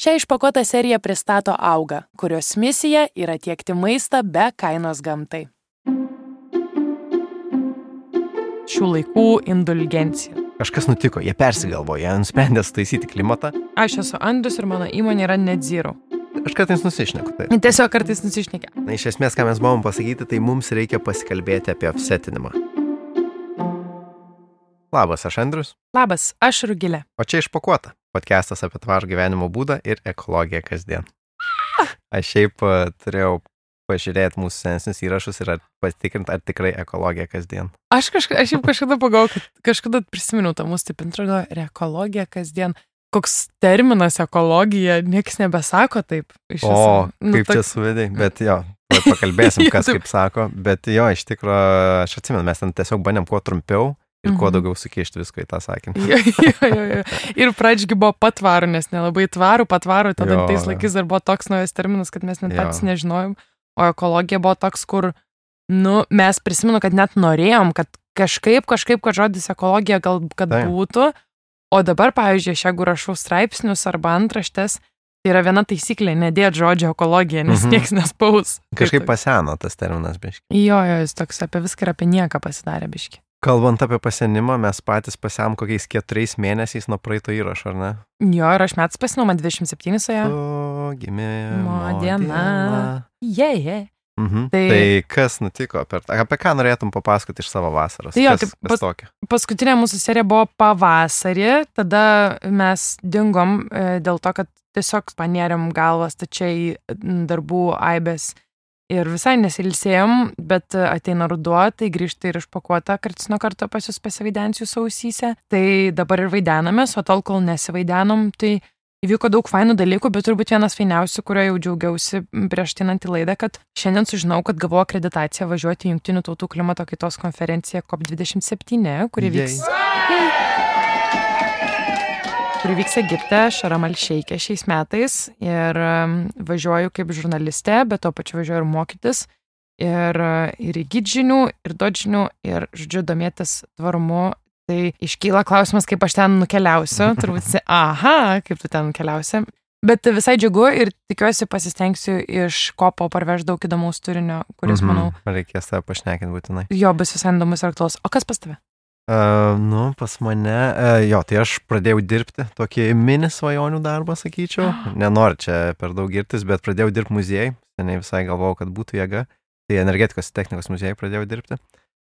Šią išpakuotą seriją pristato Auga, kurios misija yra tiekti maistą be kainos gamtai. Šių laikų indulgencija. Kažkas nutiko, jie persigalvojo, jie nusprendė taisyti klimatą. Aš esu Andrius ir mano įmonė yra Net Zero. Aš kartais nusišneku. Tai. Tiesiog kartais nusišnekė. Na, iš esmės, ką mes buvom pasakyti, tai mums reikia pasikalbėti apie offsetinimą. Labas, aš Andrius. Labas, aš Rugilė. O čia išpakuota. Podcastas apie tvarų gyvenimo būdą ir ekologiją kasdien. Aš šiaip uh, turėjau pažiūrėti mūsų senesnius įrašus ir patikrinti, ar tikrai ekologija kasdien. Aš, kažka, aš jau kažkada pagalvojau, kad kažkada prisiminiau tą mūsų taip introgo ir ekologija kasdien. Koks terminas ekologija, niekas nebesako taip. Iš o, nu, kaip tok... čia suvedai, bet jo, pakalbėsim, kas kaip sako, bet jo, iš tikrųjų, aš atsimenu, mes ten tiesiog bandėm kuo trumpiau Ir kuo mhm. daugiau sukišti visko į tą sakinį. jo, jo, jo, jo. Ir pradžiagi buvo patvarų, nes nelabai tvarų, patvarų, tada jo, tais laikais dar buvo toks naujas terminas, kad mes net patys nežinojom. O ekologija buvo toks, kur, nu, mes prisimenu, kad net norėjom, kad kažkaip, kažkaip, kad žodis ekologija gal, kad tai. būtų. O dabar, pavyzdžiui, aš jeigu rašau straipsnius arba antraštės, tai yra viena taisyklė, nedėt žodžio ekologija, nes mhm. niekas nespaus. Kažkaip paseno tas terminas, biški. Jo, jo, jis toks apie viską ir apie nieką pasidarė, biški. Kalbant apie pasenimą, mes patys pasiam kokiais keturiais mėnesiais nuo praeito įrašo, ar ne? Jo, ir aš metais pasinau, man 27 soje. O, gimimo diena. diena. Jei, yeah, yeah. Mhm. Tai, tai kas nutiko, per, apie ką norėtum papasakoti iš savo vasaros? Tai jo, kas, tai pas, kas paskutinė mūsų serija buvo pavasarį, tada mes dingom e, dėl to, kad tiesiog panėrėm galvas tačiai darbų aibės ir visai nesilsėjom, bet ateina ruduo, tai grįžta ir išpakuota karts nuo karto pas jūs pasivaidensiu sausyse. Tai dabar ir vaidenamės, o tol, kol nesivaidenom, tai įvyko daug fainų dalykų, bet turbūt vienas fainiausių, kurio jau džiaugiausi prieš tinantį laidą, kad šiandien sužinau, kad gavau akreditaciją važiuoti į Junktinių tautų klimato kaitos konferenciją COP27, kuri vyks. Yay! Kuri vyks Egipte, Šaramal Šeikė šiais metais ir um, važiuoju kaip žurnalistė, bet to pačiu važiuoju ir mokytis. Ir, uh, ir įgyti žinių, ir duoti žinių, ir, žodžiu, domėtis tvarumu. Tai iškyla klausimas, kaip aš ten nukeliausiu. Turbūt, aha, kaip tu ten nukeliausi. Bet visai džiugu ir tikiuosi pasistengsiu iš kopo parvežti daug įdomaus turinio, kuris, mm -hmm. manau. Reikės tave pašnekinti būtinai. Jo, bus visai įdomus ir aktuolus. O kas pas tave? Uh, nu, pas mane, uh, jo, tai aš pradėjau dirbti tokį mini svajonių darbą, sakyčiau. Nenoriu čia per daug girtis, bet pradėjau dirbti muziejai. Seniai visai galvojau, kad būtų jėga. Tai energetikos technikos muziejai pradėjau dirbti.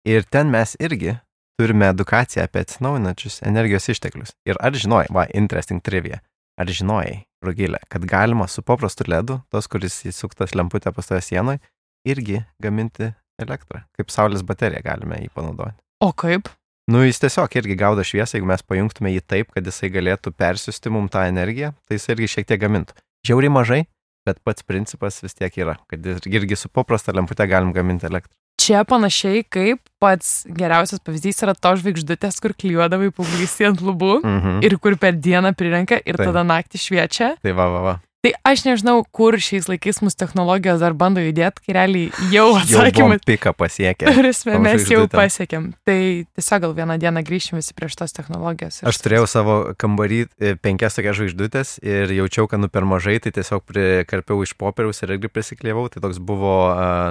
Ir ten mes irgi turime edukaciją apie atsinaujinančius energijos išteklius. Ir ar žinojai, va, interesting trivia, ar žinojai, Rugilė, kad galima su paprastu ledu, tos, kuris įsuktas lemputė pastoje sienoje, irgi gaminti elektrą. Kaip saulės bateriją galime jį panaudoti. O kaip? Nu, jis tiesiog irgi gaudo šviesą, jeigu mes pajungtume jį taip, kad jisai galėtų persiusti mum tą energiją, tai jis irgi šiek tiek gamintų. Žiauriai mažai, bet pats principas vis tiek yra, kad irgi su paprasta lempute galim gaminti elektrą. Čia panašiai kaip pats geriausias pavyzdys yra to žvaigždutės, kur klyjuodavai paauglystį ant lubų mm -hmm. ir kur per dieną prirenka ir tai. tada naktį šviečia. Tai va, va, va. Tai aš nežinau, kur šiais laikais mūsų technologijos dar bando judėti, kai realiai jau atsakymą. Piką pasiekė. Prasme, mes jau pasiekėm. Tai tiesiog gal vieną dieną grįšim visi prie šitos technologijos. Aš turėjau savo kambarį e, penkias tokias žvaigždutės ir jaučiau, kad nu per mažai, tai tiesiog prikarpiau iš popieriaus ir irgi prisiklievau. Tai toks buvo,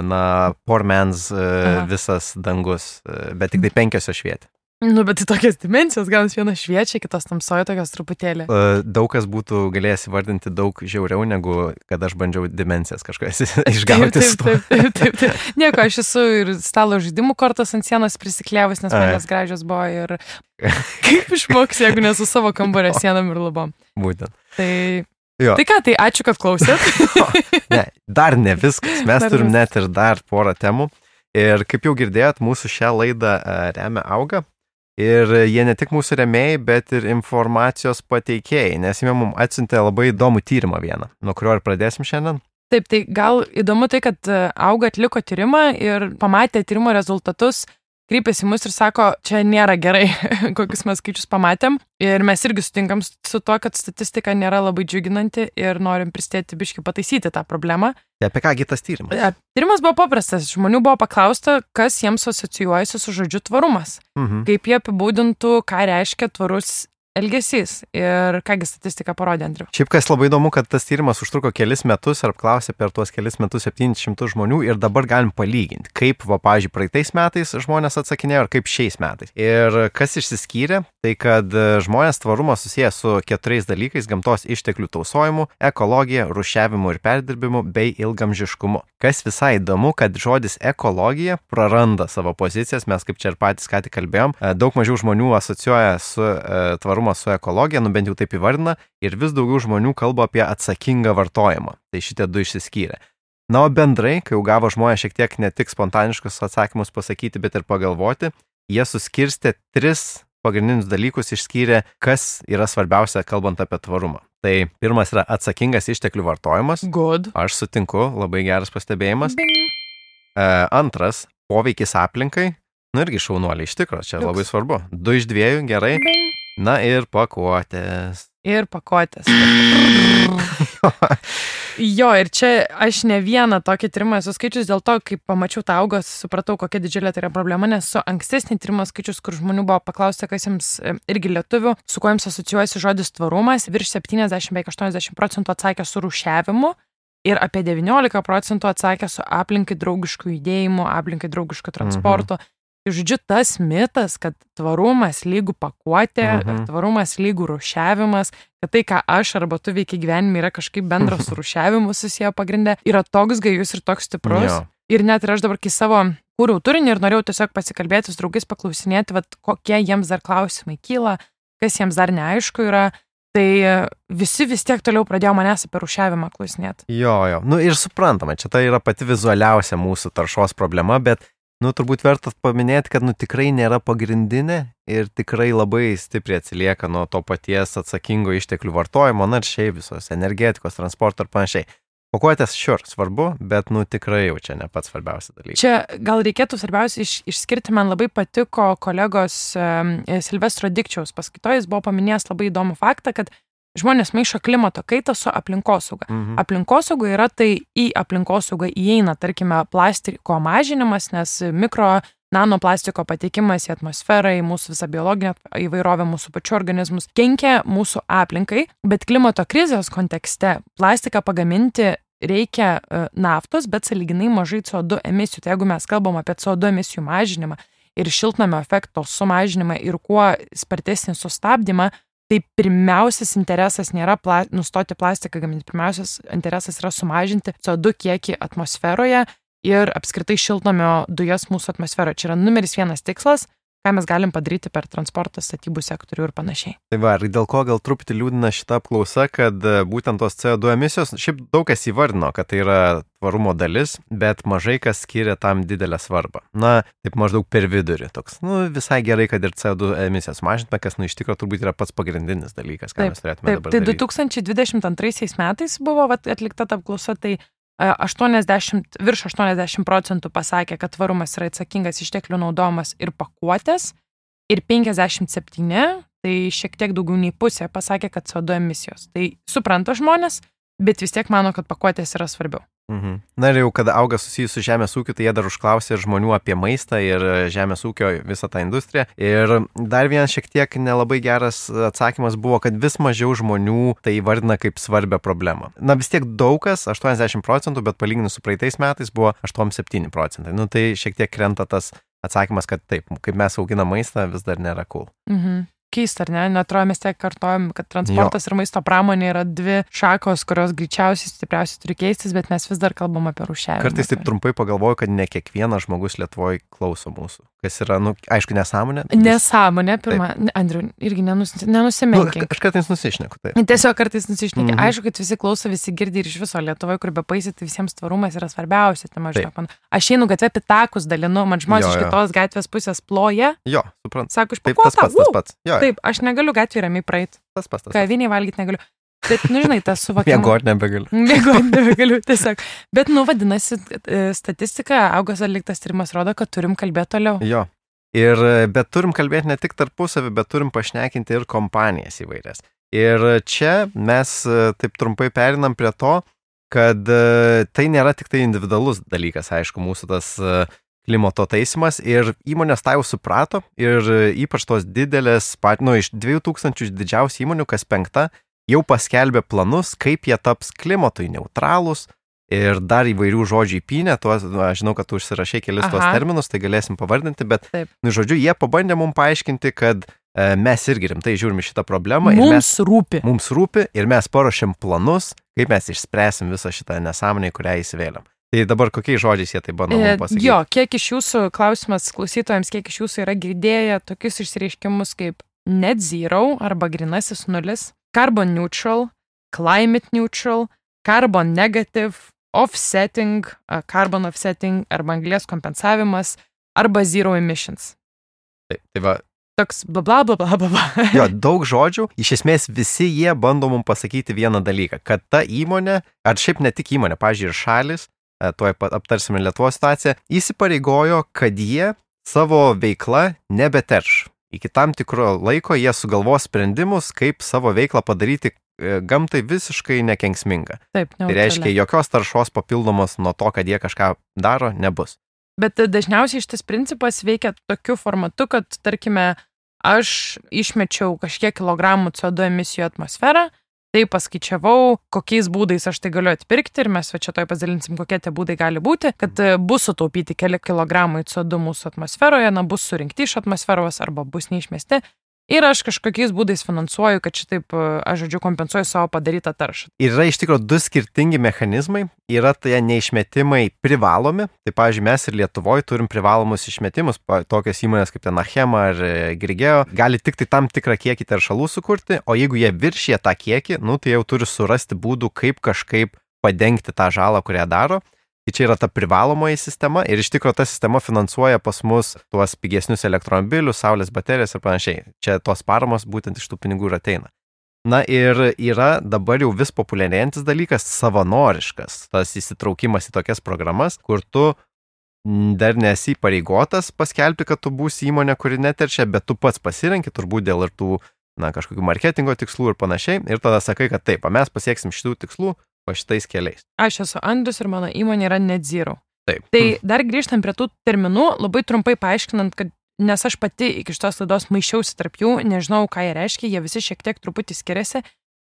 na, poor man's Aha. visas dangus, e, bet tik tai penkios švietė. Nu, bet tai tokias dimensijos, gal viena šviečia, kitos tamsoja tokios truputėlį. Daug kas būtų galėjęs įvardinti daug žiauriau, negu kad aš bandžiau dimensijas kažkokias išgauti. Taip, taip, taip, taip, taip. Nieko, aš esu ir stalo žaidimų kortos ant sienos prisikliavus, nes man jos gražios buvo ir kaip išmoks, jeigu nesu savo kambario sienom ir lubom. Būtent. Tai Jo. Tai ką, tai ačiū, kad klausėt. ne, dar ne viskas. Mes dar turim vis. net ir dar porą temų. Ir kaip jau girdėjot, mūsų šią laidą remia auga. Ir jie ne tik mūsų remėjai, bet ir informacijos pateikėjai, nes jie mums atsintė labai įdomų tyrimą vieną, nuo kurio ir pradėsim šiandien. Taip, tai gal įdomu tai, kad e, auga atliko tyrimą ir pamatė tyrimo rezultatus kreipiasi mus ir sako, čia nėra gerai, kokius mes skaičius pamatėm. Ir mes irgi sutinkam su to, kad statistika nėra labai džiuginanti ir norim pristėti biški pataisyti tą problemą. Tai apie ką kitas tyrimas? Ja, tyrimas buvo paprastas. Žmonių buvo paklausta, kas jiems asocijuojasi su žodžiu tvarumas. Mhm. Kaip jie apibūdintų, ką reiškia tvarus elgesys. Ir kągi statistika parodė, Andriu. Šiaip kas labai įdomu, kad tas tyrimas užtruko kelis metus ir apklausė per tuos kelis metus 700 žmonių ir dabar galim palyginti, kaip, va, pavyzdžiui, praeitais metais žmonės atsakinėjo ir kaip šiais metais. Ir kas išsiskyrė, tai kad žmonės tvarumą susijęs su keturiais dalykais - gamtos išteklių tausojimu, ekologija, rušiavimu ir perdirbimu bei ilgamžiškumu. Kas visai įdomu, kad žodis ekologija praranda savo pozicijas, mes kaip čia ir patys ką tik kalbėjom, daug mažiau žmonių asocijuoja su e, tvarumu tvarumą su ekologija, nu bent jau taip įvardina, ir vis daugiau žmonių kalba apie atsakingą vartojimą. Tai šitie du išsiskyrė. Na, o bendrai, kai jau gavo žmonės šiek tiek ne tik spontaniškus atsakymus pasakyti, bet ir pagalvoti, jie suskirstė tris pagrindinius dalykus, išskyrė, kas yra svarbiausia, kalbant apie tvarumą. Tai pirmas yra atsakingas išteklių vartojimas. Good. Aš sutinku, labai geras pastebėjimas. Bing. E, antras - poveikis aplinkai. Nu irgi šaunuoliai, iš tikrųjų, čia Liuks. labai svarbu. Du iš dviejų, gerai. Bing. Na ir pakuotės. Ir pakuotės. jo, ir čia aš ne vieną tokį tyrimą esu skaičius, dėl to, kai pamačiau tą augą, supratau, kokia didžiulė tai yra problema, nes su ankstesnį tyrimą skaičius, kur žmonių buvo paklausta, kas jiems e, irgi lietuvių, su kuo jiems asocijuojasi žodis tvarumas, virš 70-80 procentų atsakė su rušiavimu. Ir apie 19 procentų atsakė su aplinkai draugišku judėjimu, aplinkai draugišku transportu. Mhm. Žodžiu, tas mitas, kad tvarumas lygų pakuotė, Mhm. tvarumas lygų rušiavimas, kad tai, ką aš arba tu veikia gyvenime, yra kažkaip bendras su rušiavimu susiję pagrindę, yra toks gajus ir toks stiprus. Jo. Ir net ir aš dabar, kai savo kūriau turinį ir norėjau tiesiog pasikalbėti su draugais, paklausinėti, vat, kokie jiems dar klausimai kyla, kas jiems dar neaišku yra, tai visi vis tiek toliau pradėjo manęs apie rušiavimą klausinėti. Jo, jo. Nu ir suprantama, čia tai yra pati vizualiausia mūsų taršos problema, bet, nu, turbūt verta paminėti, kad, nu, tikrai nėra pagrindinė ir tikrai labai stipriai atsilieka nuo to paties atsakingo išteklių vartojimo, na ir šiaip visos energetikos, transporto ir panašiai. Pakuotės šiur svarbu, bet, nu, tikrai jau čia ne pats svarbiausias dalykas. Čia gal reikėtų svarbiausia iš, išskirti, man labai patiko kolegos um, Silvestro Dikčiaus paskaitojas, buvo paminėjęs labai įdomų faktą, kad žmonės maišo klimato kaitą su aplinkosauga. Mhm. Aplinkosauga yra tai į aplinkosaugą įeina, tarkime, plastiko mažinimas, nes mikro nanoplastiko patekimas į atmosferą, į mūsų visą biologinę įvairovę, mūsų pačių organizmus, kenkia mūsų aplinkai, bet klimato krizės kontekste plastiką pagaminti reikia e, naftos, bet saliginai mažai CO2 emisijų. Tai jeigu mes kalbam apie CO2 emisijų mažinimą ir šiltnamio efekto sumažinimą ir kuo spartesnį sustabdymą, tai pirmiausias interesas nėra pla nustoti plastiką gaminti, pirmiausias interesas yra sumažinti CO2 kiekį atmosferoje ir apskritai šiltnamio dujas mūsų atmosferoje. Čia yra numeris vienas tikslas, ką mes galim padaryti per transportą, statybų sektorių ir panašiai. Tai va, ir dėl ko gal truputį liūdina šita apklausa, kad e, būtent tos CO2 emisijos, šiaip daug kas įvardino, kad tai yra tvarumo dalis, bet mažai kas skiria tam didelę svarbą. Na, taip maždaug per vidurį toks. Nu, visai gerai, kad ir CO2 emisijas mažintume, kas, nu, iš tikrųjų turbūt yra pats pagrindinis dalykas, ką Taip, mes turėtume Taip, dabar tai daryti. 2022 metais buvo vat, atlikta ta apklausa, tai 80, virš 80 procentų pasakė, kad tvarumas yra atsakingas išteklių naudojimas ir pakuotės, ir 57, tai šiek tiek daugiau nei pusė pasakė, kad CO2 emisijos. Tai supranta žmonės, bet vis tiek mano, kad pakuotės yra svarbiau. Mhm. Na ir jau, kada auga susijęs su žemės ūkiu, tai jie dar užklausė žmonių apie maistą ir žemės ūkio visą tą industriją. Ir dar vienas šiek tiek nelabai geras atsakymas buvo, kad vis mažiau žmonių tai vardina kaip svarbę problemą. Na vis tiek daug kas, 80 procentų, bet palyginus su praeitais metais buvo 87 procentai. Nu tai šiek tiek krenta tas atsakymas, kad taip, kaip mes auginam maistą, vis dar nėra cool. Mhm. Keista, ar ne? Netrodo, mes tiek kartojam, kad transportas jo. ir maisto pramonė yra dvi šakos, kurios greičiausiai stipriausiai turi keistis, bet mes vis dar kalbam apie rušiavimą. Kartais taip trumpai pagalvoju, kad ne kiekvienas žmogus Lietuvoje klauso mūsų. Kas yra, nu, aišku, nesąmonė. Nesąmonė, pirmą. Andriu, irgi nenus, Nu, nenusimenkink. aš kartais nusišneku. Tai. Tiesiog kartais nusišneki. Mhm. Mhm. Aišku, kad visi klauso, visi girdi ir iš viso Lietuvoje, kur be paisyti, tai visiems tvarumas yra svarbiausia. Tai maždaug, man- aš einu gatvę pitakus dalinu, man žmonės Jo, iš jo. kitos gatvės pusės ploja, Jo, suprantu. sako, iš Taip, tas pats, tas pats. Jo, Taip, aš negaliu gatvėje ramiai praeiti. tas pats. Kaviniai valgyti negaliu. Bet, nu, žinai, tas suvokimas. Mėgoti nebegaliu. Mėgoti nebegaliu tiesiog. Bet, nu, vadinasi, e, statistika, augos atliktas tyrimas rodo, kad turim kalbėti toliau. Jo. Ir, bet turim kalbėti ne tik tarpusavį, bet turim pašnekinti ir kompanijas įvairias. Ir čia mes e, taip trumpai perinam prie to, kad e, tai nėra tik tai individualus dalykas, aišku, mūsų tas e, klimato taisimas ir įmonės tą jau suprato ir ypač tos didelės, pat, nu, iš 2000 didžiausių įmonių, kas penkta, jau paskelbė planus, kaip jie taps klimatui neutralūs ir dar įvairių žodžių įpynė, tuos, nu, aš žinau, kad tu užsirašai kelis Aha. tuos terminus, tai galėsim pavardinti, bet, Taip. nu, žodžiu, jie pabandė mums paaiškinti, kad e, mes irgi rimtai žiūrime šitą problemą. Mums mes, rūpi. Mums rūpi ir mes paruošėm planus, kaip mes išspręsim visą šitą nesąmonę, kurią įsivėliam. Tai dabar kokiais žodžiais jie tai bando e, pasakyti? Jo, kiek iš jūsų, klausimas klausytojams, kiek iš jūsų yra girdėję tokius išsireiškimus kaip net zero arba grinasis nulis, carbon neutral, climate neutral, carbon negative, offsetting, carbon offsetting arba anglės kompensavimas arba zero emissions. Taip, tai va. Toks bla bla bla bla bla. jo, daug žodžių. Iš esmės visi jie bando mums pasakyti vieną dalyką, kad ta įmonė, ar šiaip ne tik įmonė, pažiūrėjau, ir šalis, tuoj pat aptarsime Lietuvos situaciją, įsipareigojo, kad jie savo veiklą nebeterš. Iki tam tikro laiko jie sugalvos sprendimus, kaip savo veiklą padaryti E, gamtai visiškai nekenksminga. Taip, tai reiškia, jokios taršos papildomos nuo to, kad jie kažką daro, nebus. Bet dažniausiai šitas principas veikia tokiu formatu, kad, tarkime, aš išmečiau kažkiek kilogramų CO2 emisijų atmosferą, tai paskaičiavau, kokiais būdais aš tai galiu atpirkti ir mes va čia toj pasidalinsim, kokie tie būdai gali būti, kad e, bus sutaupyti keli kilogramai CO2 mūsų atmosferoje, na, bus surinkti iš atmosferos arba bus neišmesti Ir aš kažkokiais būdais finansuoju, kad šitaip, e, aš žodžiu, kompensuoju savo padarytą taršą. Yra iš tikrųjų du skirtingi mechanizmai. Yra tie neišmetimai privalomi. Tai, pavyzdžiui, mes ir Lietuvoje turim privalomus išmetimus. Tokios įmonės kaip ten Achema ar e, Grigeo gali tik tai tam tikrą kiekį teršalų sukurti, o jeigu jie viršė tą kiekį, nu, tai jau turi surasti būdų, kaip kažkaip padengti tą žalą, kurią daro. Tai čia yra ta privalomoji sistema ir iš tikrųjų ta sistema finansuoja pas mus tuos pigesnius elektromobilius, saulės baterijas ir panašiai. Čia tos paramos būtent iš tų pinigų ir ateina. Na ir yra dabar jau vis populiarėjantis dalykas - savanoriškas tas įsitraukimas į tokias programas, kur tu dar nesi pareigotas paskelbti, kad tu būsi įmonė, kuri neteršia, bet tu pats pasirenki turbūt dėl ir tų, na, kažkokių marketingo tikslų ir panašiai. Ir tada sakai, kad taip, mes pasieksim šitų tikslų, po šitais keliais. Aš esu Andrius ir mano įmonė yra Net Zero. Taip. Tai dar grįžtant prie tų terminų, labai trumpai paaiškinant, kad nes aš pati iki šitos laidos maišiausi tarp jų, nežinau, ką jie reiškia, jie visi šiek tiek truputį skiriasi.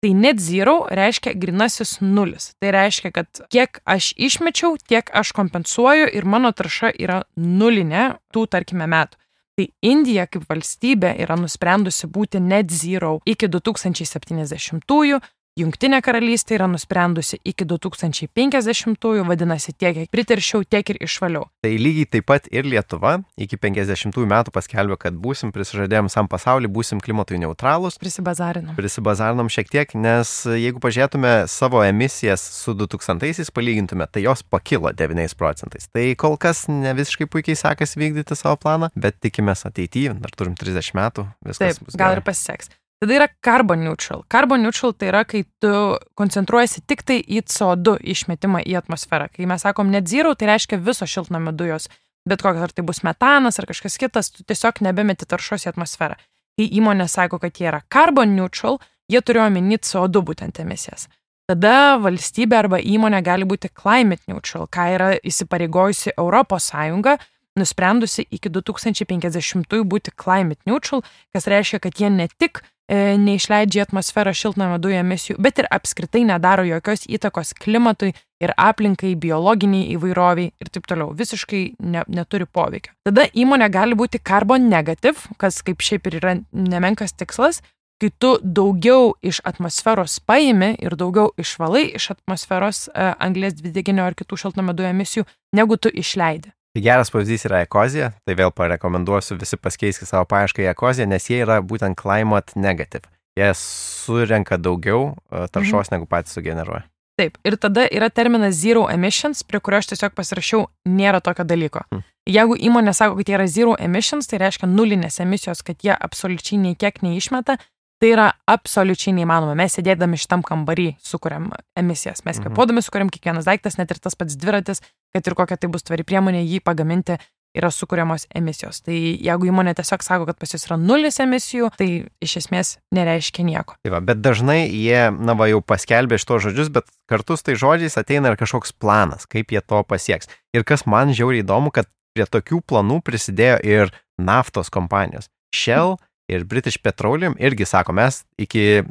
Tai net zero reiškia grinasis nulis. Tai reiškia, kad kiek aš išmečiau, tiek aš kompensuoju ir mano tarša yra nulinė tų, tarkime, metų. Tai Indija kaip valstybė yra nusprendusi būti net zero iki 2070-ųjų, Jungtinė karalystė yra nusprendusi iki 2050-ųjų, vadinasi, tiek, kiek priteršiau, tiek ir išvaliau. Tai lygiai taip pat ir Lietuva iki 50-ųjų metų paskelbė, kad būsim, prisižadėjom visam pasauliu, būsim klimatui neutralūs. Prisibazarinom. Prisibazarinom šiek tiek, nes jeigu pažiūrėtume savo emisijas su 2000-aisiais, palygintume, tai jos pakilo 9 procentais. Tai kol kas ne visiškai puikiai sekasi vykdyti savo planą, bet tikimės ateityje, dar turim 30 metų, viskas Taip, bus. Gal gerai. ir pasiseks. Tada yra carbon neutral. Carbon neutral tai yra, kai tu koncentruojasi tik tai į CO2 išmetimą į atmosferą. Kai mes sakom net zero, tai reiškia visos šiltnamio dujos. Bet kokios, ar tai bus metanas ar kažkas kitas, tu tiesiog nebemeti taršos į atmosferą. Kai įmonė sako, kad jie yra carbon neutral, jie turi omeny CO2 būtent emisijas. Tada valstybė arba įmonė gali būti climate neutral, ką yra įsipareigojusi ES, nusprendusi iki 2050 būti climate neutral, kas reiškia, kad jie ne tik neišleidžia į atmosferą šiltnamio dujų emisijų, bet ir apskritai nedaro jokios įtakos klimatui ir aplinkai, biologiniai įvairoviai ir taip toliau. Visiškai ne, neturi poveikio. Tada įmonė gali būti carbon negative, kas kaip šiaip ir yra nemenkas tikslas, kai tu daugiau iš atmosferos paimi ir daugiau išvalai iš atmosferos e, anglės dvideginio ar kitų šiltnamio dujų emisijų, negu tu išleidi. Tai geras pavyzdys yra ekozija, tai vėl parekomenduosiu visi pasikeisti savo paiešką į ekoziją, nes jie yra būtent climate negative. Jie surenka daugiau e, taršos, mhm. negu patys sugeneruoja. Taip, ir tada yra terminas zero emissions, prie kurio aš tiesiog pasirašiau, nėra tokio dalyko. Hmm. Jeigu įmonė sako, kad jie yra zero emissions, tai reiškia nulinės emisijos, kad jie absoliučiai nei kiek neišmeta, Tai yra absoliučiai neįmanoma. Mes sėdėdami šitam kambarį sukūrėm emisijas. Mes mhm. kvepuodami sukūrėm kiekvienas daiktas, net ir tas pats dviratis, kad ir kokia tai bus tvari priemonė, jį pagaminti yra sukūriamos emisijos. Tai jeigu įmonė tiesiog sako, kad pas jūs yra nulis emisijų, tai iš esmės nereiškia nieko. Tai va, bet dažnai jie, na va, jau paskelbė šitos žodžius, bet kartu su tai žodžiais ateina ir kažkoks planas, kaip jie to pasieks. Ir kas man žiauriai įdomu, kad prie tokių planų prisidėjo ir naftos kompanijos. Shell ir British Petroleum irgi sako, mes iki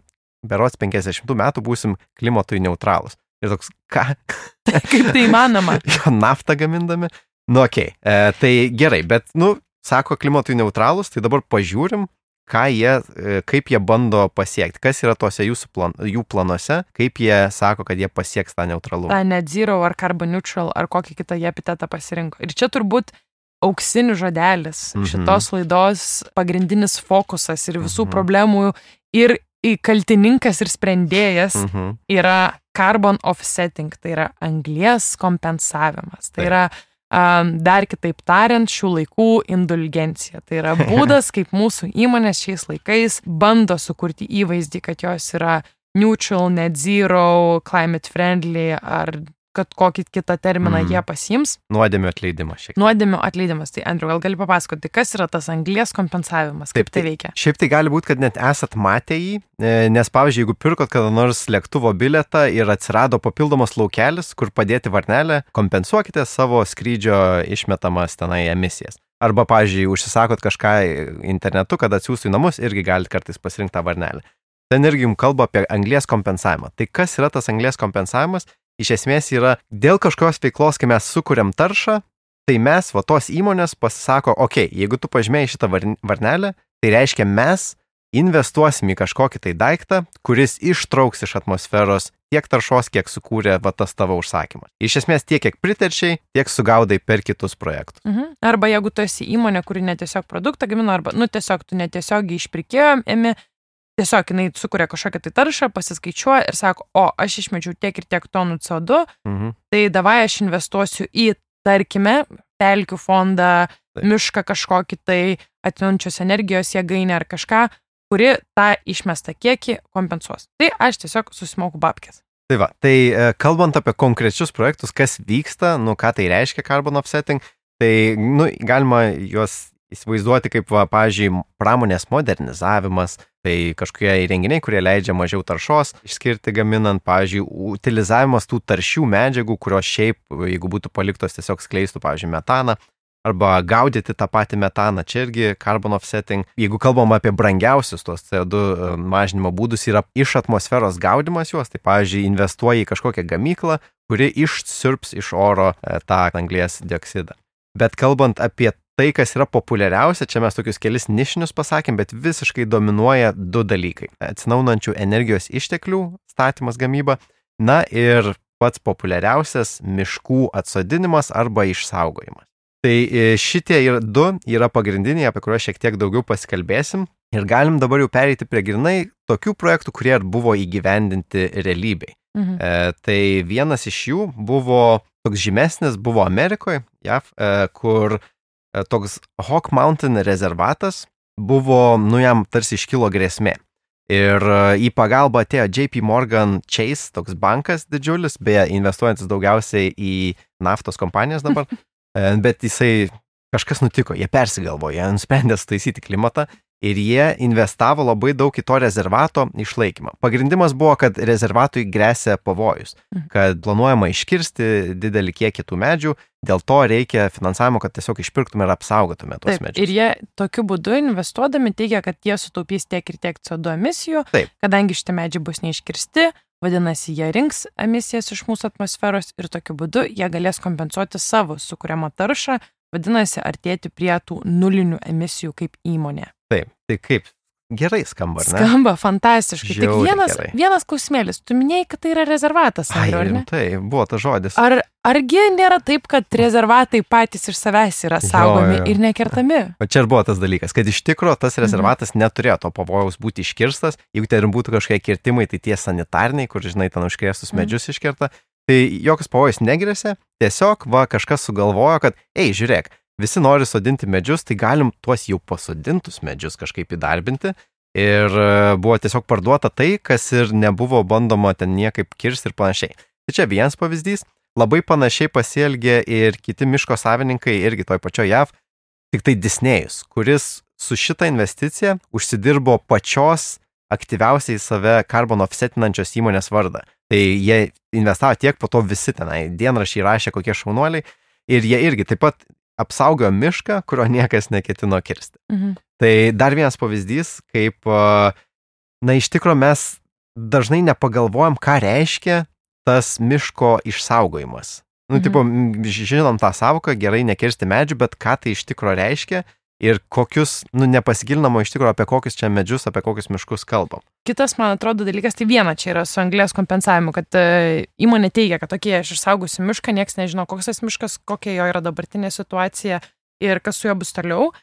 berots 50 metų būsim klimatui neutralus. Ir toks, ką? Kaip tai įmanoma? jo naftą gamindami. Nu, okei, okay. e, tai gerai, bet, nu, sako klimatui neutralus, tai dabar pažiūrim, ką jie, e, kaip jie bando pasiekti, kas yra tuose jūsų plan, jų planuose, kaip jie sako, kad jie pasieks tą neutralumą. Ta net zero ar carbon neutral ar kokį kitą jie epitetą pasirinko. Ir čia turbūt auksinis žodelis mhm. šitos laidos pagrindinis fokusas ir visų mhm. problemų ir kaltininkas ir sprendėjas mhm. yra carbon offsetting, tai yra anglies kompensavimas. Tai yra um, dar kitaip tariant, šių laikų indulgencija. Tai yra būdas, kaip mūsų įmonės šiais laikais bando sukurti įvaizdį, kad jos yra neutral, net zero, climate friendly ar kad kokį kitą terminą mm. jie pasims. Nuodėmio atleidimas šiek tiek. Nuodėmio atleidimas. Tai Andriu, gal gali papasakoti, kas yra tas anglės kompensavimas, kaip Taip, tai, tai veikia? Šiaip tai gali būti, kad net esat matę jį, e, nes pavyzdžiui, jeigu pirkot kada nors lėktuvo biletą ir atsirado papildomas laukelis, kur padėti varnelę, kompensuokite savo skrydžio išmetamas tenai emisijas. Arba, pavyzdžiui, užsisakot kažką internetu, kad atsiųstų į namus, irgi galite kartais pasirinkti tą varnelę. Ten irgi jums kalba apie anglės kompensavimą. Tai kas yra tas anglės kompensavimas? Iš esmės yra dėl kažkokios veiklos, kai mes sukūrėm taršą, tai mes, va tos įmonės pasisako, okei, okay, jeigu tu pažymėjai šitą varnelę, tai reiškia mes investuosim į kažkokį tai daiktą, kuris ištrauks iš atmosferos tiek taršos, kiek sukūrė va tas tavo užsakymas. Iš esmės tiek, kiek pritarčiai, tiek sugaudai per kitus projektus. Mhm. Arba jeigu tu esi įmonė, kuri netiesiog produktą gamina, arba, nu, tiesiog tu netiesiog iš pirkėjo emi tiesiog jinai sukuria kažkokią tai taršą, pasiskaičiuoja ir sako, o aš išmečiau tiek ir tiek tonų CO2, mhm. tai davai aš investuosiu į, tarkime, pelkių fondą, Taip. mišką kažkokį tai atsinaujančios energijos jėgainę ar kažką, kuri tą išmestą kiekį kompensuos. Tai aš tiesiog susimoku babkės. Tai va, tai e, kalbant apie konkrečius projektus, kas vyksta, nu ką tai reiškia carbon offsetting, tai nu, galima juos įsivaizduoti kaip, va, pavyzdžiui, pramonės modernizavimas, tai kažkokie įrenginiai, kurie leidžia mažiau taršos išskirti gaminant, pavyzdžiui, utilizavimas tų taršių medžiagų, kurios šiaip, jeigu būtų paliktos, tiesiog skleistų, pavyzdžiui, metaną. Arba gaudyti tą patį metaną, čia irgi carbon offsetting. Jeigu kalbam apie brangiausius tos CO2 e, mažinimo būdus, yra iš atmosferos gaudimas juos, tai pavyzdžiui, investuoji į kažkokią gamyklą, kuri išsirps iš oro e, tą anglės dioksidą. Bet kalbant apie tai, kas yra populiariausia, čia mes tokius kelis nišinius pasakėm, bet visiškai dominuoja du dalykai - atsinaunančių energijos išteklių statymas gamyba, na ir pats populiariausias - miškų atsodinimas arba išsaugojimas. Tai e, šitie ir du yra pagrindiniai, apie kuriuos šiek tiek daugiau pasikalbėsim. Ir galim dabar jau pereiti prie grinai tokių projektų, kurie buvo įgyvendinti realybei. Mhm. E, tai vienas iš jų buvo toks žymesnis, buvo Amerikoje, JAV, e, kur toks Hawk Mountain rezervatas buvo, nu jam tarsi iškilo grėsmė. Ir e, į pagalbą atėjo JP Morgan Chase, toks bankas didžiulis, beje, investuojantis daugiausiai į naftos kompanijas dabar, e, bet jisai kažkas nutiko, jie persigalvojo, jie nusprendė sutaisyti klimatą ir jie investavo labai daug į to rezervato išlaikymą. Pagrindimas buvo, kad rezervatui grėsia pavojus, mhm. kad planuojama iškirsti didelį kiekį tų medžių, dėl to reikia finansavimo, kad tiesiog išpirktume ir apsaugotume tos Taip, medžius. Ir jie tokiu būdu investuodami teigia, kad jie sutaupys tiek ir tiek CO2 emisijų, Taip. kadangi šitie medžiai bus neiškirsti, Vadinasi, jie rinks emisijas iš mūsų atmosferos ir tokiu būdu jie galės kompensuoti savo sukūriamą taršą, vadinasi, artėti prie tų nulinių emisijų kaip įmonė. Tai kaip gerai skamba, ar ne? Skamba fantastiškai. Žiauriai Tik vienas, gerai. vienas klausimėlis, tu minėjai, kad tai yra rezervatas, ar, ar ne? Tai buvo tas žodis. Ar, argi nėra taip, kad rezervatai patys iš savęs yra saugomi jo, jo. ir nekertami? O čia ir buvo tas dalykas, kad iš tikrųjų tas mhm. rezervatas mhm. neturėjo to pavojaus būti iškirstas. Jeigu ten būtų kažkokie kirtimai, tai tie sanitarniai, kur, žinai, ten užkrėstus mhm. medžius mhm. iškerta, tai joks pavojus negrėsė. Tiesiog va kažkas sugalvojo, kad, ei, žiūrėk, visi nori sodinti medžius, tai galim tuos jau pasodintus medžius kažkaip įdarbinti. Ir e, buvo tiesiog parduota tai, kas ir nebuvo bandoma ten niekaip kirsti ir panašiai. Tai čia vienas pavyzdys. Labai panašiai pasielgė ir kiti miško savininkai irgi toj pačioj JAV, tik tai Disnėjus, kuris su šitą investiciją užsidirbo pačios aktyviausiai save carbon offsetinančios įmonės vardą. Tai jie investavo tiek, po to visi tenai dienrašiai rašė, kokie šaunuoliai. Ir jie irgi taip pat apsaugojo mišką, kurio niekas neketino kirsti. Mhm. Tai dar vienas pavyzdys, kaip, na, iš tikrųjų mes dažnai nepagalvojam, ką reiškia tas miško išsaugojimas. Nu, Mhm. tipo, žinom tą savoką, gerai nekirsti medžių, bet ką tai iš tikrųjų reiškia ir kokius, nu, nepasigilinamo iš tikrųjų apie kokius čia medžius, apie kokius miškus kalbam. Kitas, man atrodo, dalykas, tai viena čia yra su anglės kompensavimu, kad e, įmonė teigia, kad tokie aš išsaugosiu mišką, niekas nežino, koks tas miškas, kokia jo yra dabartinė situacija ir kas su juo bus toliau.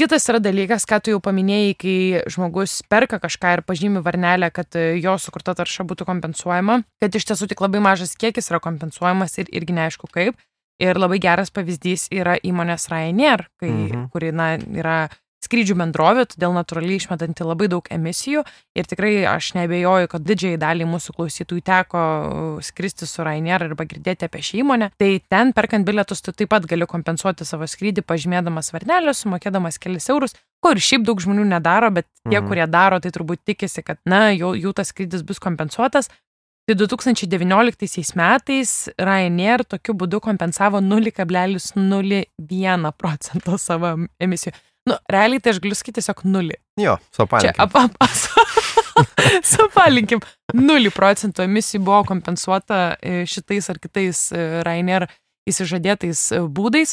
Kitas yra dalykas, ką tu jau paminėjai, kai žmogus perka kažką ir pažymi varnelę, kad e, jo sukurta tarša būtų kompensuojama, kad iš tiesų tik labai mažas kiekis yra kompensuojamas ir irgi neaišku kaip. Ir labai geras pavyzdys yra įmonės Ryanair, kai, Mhm. kuri na, yra skrydžių bendrovė, todėl natūraliai išmetanti labai daug emisijų. Ir tikrai aš nebejoju, kad didžiai daliai mūsų klausytojų teko uh, skristi su Ryanair arba girdėti apie šią įmonę. Tai ten perkant bilietus tu taip pat gali kompensuoti savo skrydį, pažymėdamas varnelę, sumokėdamas kelis eurus, ko ir šiaip daug žmonių nedaro, bet tie, Mhm. kurie daro, tai turbūt tikisi, kad, na, jų, jų tas skrydis bus kompensuotas. Tai 2019 metais Ryanair tokiu būdu kompensavo 0,01 procento savo emisijų. Nu, realiai tai aš galiu sakyti tiesiog nulį. Jo, Čia supainiokim. ap, ap, supalinkim. 0 procentų emisijų buvo kompensuota e, šitais ar kitais e, Ryanair įsižadėtais e, būdais.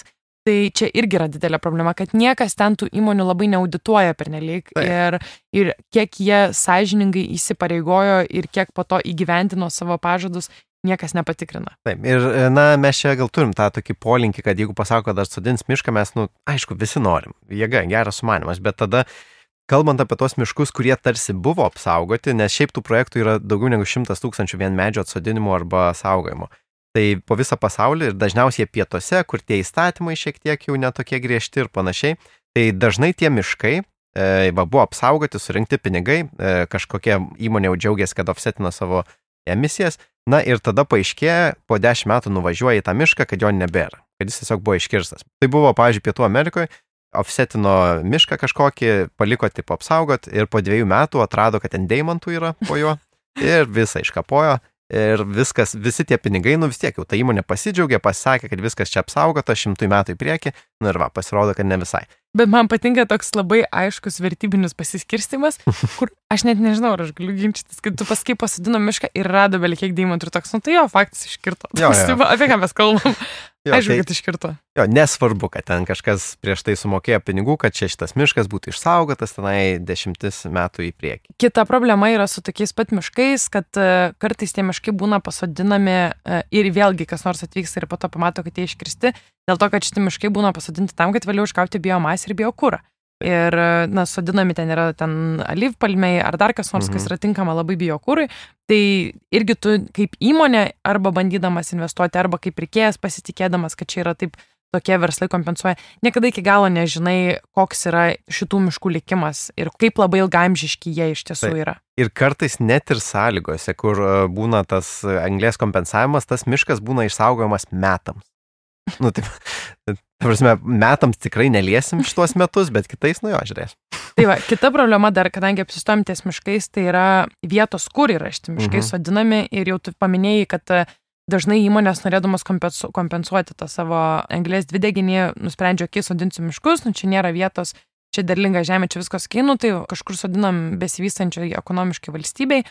Tai čia irgi yra didelė problema, kad niekas ten tų įmonių labai neaudituoja pernelyg ir, ir kiek jie sąžiningai įsipareigojo ir kiek po to įgyventino savo pažadus, niekas nepatikrina. Taip, ir, e, na, mes čia gal turim tą tokį polinkį, kad jeigu pasako, kad atsodins mišką, mes, nu, aišku, visi norim. Jėga, geras sumanimas, bet tada, kalbant apie tos miškus, kurie tarsi buvo apsaugoti, nes šiaip tų projektų yra daugiau negu šimtas tūkstančių vien medžio atsodinimo arba saugojimo. Tai po visą pasaulį ir dažniausiai pietuose, kur tie įstatymai šiek tiek jau netokie griežti ir panašiai, tai dažnai tie miškai e, buvo apsaugoti, surinkti pinigai, e, kažkokia įmonė jau džiaugiasi, kad offsetina savo emisijas, na ir tada paaiškėja, po dešimt metų nuvažiuoja į tą mišką, kad jo nebėra, kad jis tiesiog buvo iškirstas. Tai buvo, pavyzdžiui, Pietų Amerikoje, offsetino mišką kažkokį, paliko tipo apsaugot ir po dviejų metų atrado, kad ten deimantų yra po juo ir visą iškapojo. Ir viskas, visi tie pinigai, nu vis tiek jau ta įmonė pasidžiaugė, pasakė, kad viskas čia apsaugota šimtui metų į priekį, nu ir va, pasirodo, kad ne visai. Bet man patinka toks labai aiškus vertybinis pasiskirstimas, kur aš net nežinau, ar aš galiu ginčytis, kad tu paskui pasidino mišką ir rado beveik kiek deimantų ir toks, nu tai jo, faktas iškirto. Jo, jo. tipo, Apie ką mes kalbam? Jo, Aišku, tai, kad iškirto. jo, nesvarbu, kad ten kažkas prieš tai sumokėjo pinigų, kad čia šitas miškas būtų išsaugotas tenai dešimtis metų į priekį. Kita problema yra su tokiais pat miškais, kad e, kartais tie miškai būna pasodinami e, ir vėlgi kas nors atvyksta ir po to pamato, kad jie iškirsti, dėl to, kad šitie miškai būna pasodinti tam, kad vėliau išgauti biomasę ir biokūrą. Ir, na, sodinami ten yra ten alyvpalmiai ar dar kas nors, kas Mhm. yra tinkama labai biokūrui. Tai irgi tu kaip įmonė arba bandydamas investuoti, arba kaip pirkėjas pasitikėdamas, kad čia yra taip tokie verslai kompensuoja, niekada iki galo nežinai, koks yra šitų miškų likimas ir kaip labai ilgamžiški jie iš tiesų yra. Ir kartais net ir sąlygose, kur e, būna tas anglės kompensavimas, tas miškas būna išsaugojamas metams. Nu, taip, ta prasme, metams tikrai neliesim šitos metus, bet kitais, nu jo, žiūrės. Tai va, kita problema dar, kadangi apsistojom ties miškais, tai yra vietos, kur yra šitie miškai Mhm. sodinami ir jau tu paminėjai, kad e, dažnai įmonės norėdamas kompensu, kompensuoti tą savo anglės dvideginį, nusprendžia, okei, sodinsiu miškus, nu čia nėra vietos, čia derlinga žemė, čia viskas kainu, tai kažkur sodinam besivystančioje ekonomiškai valstybei,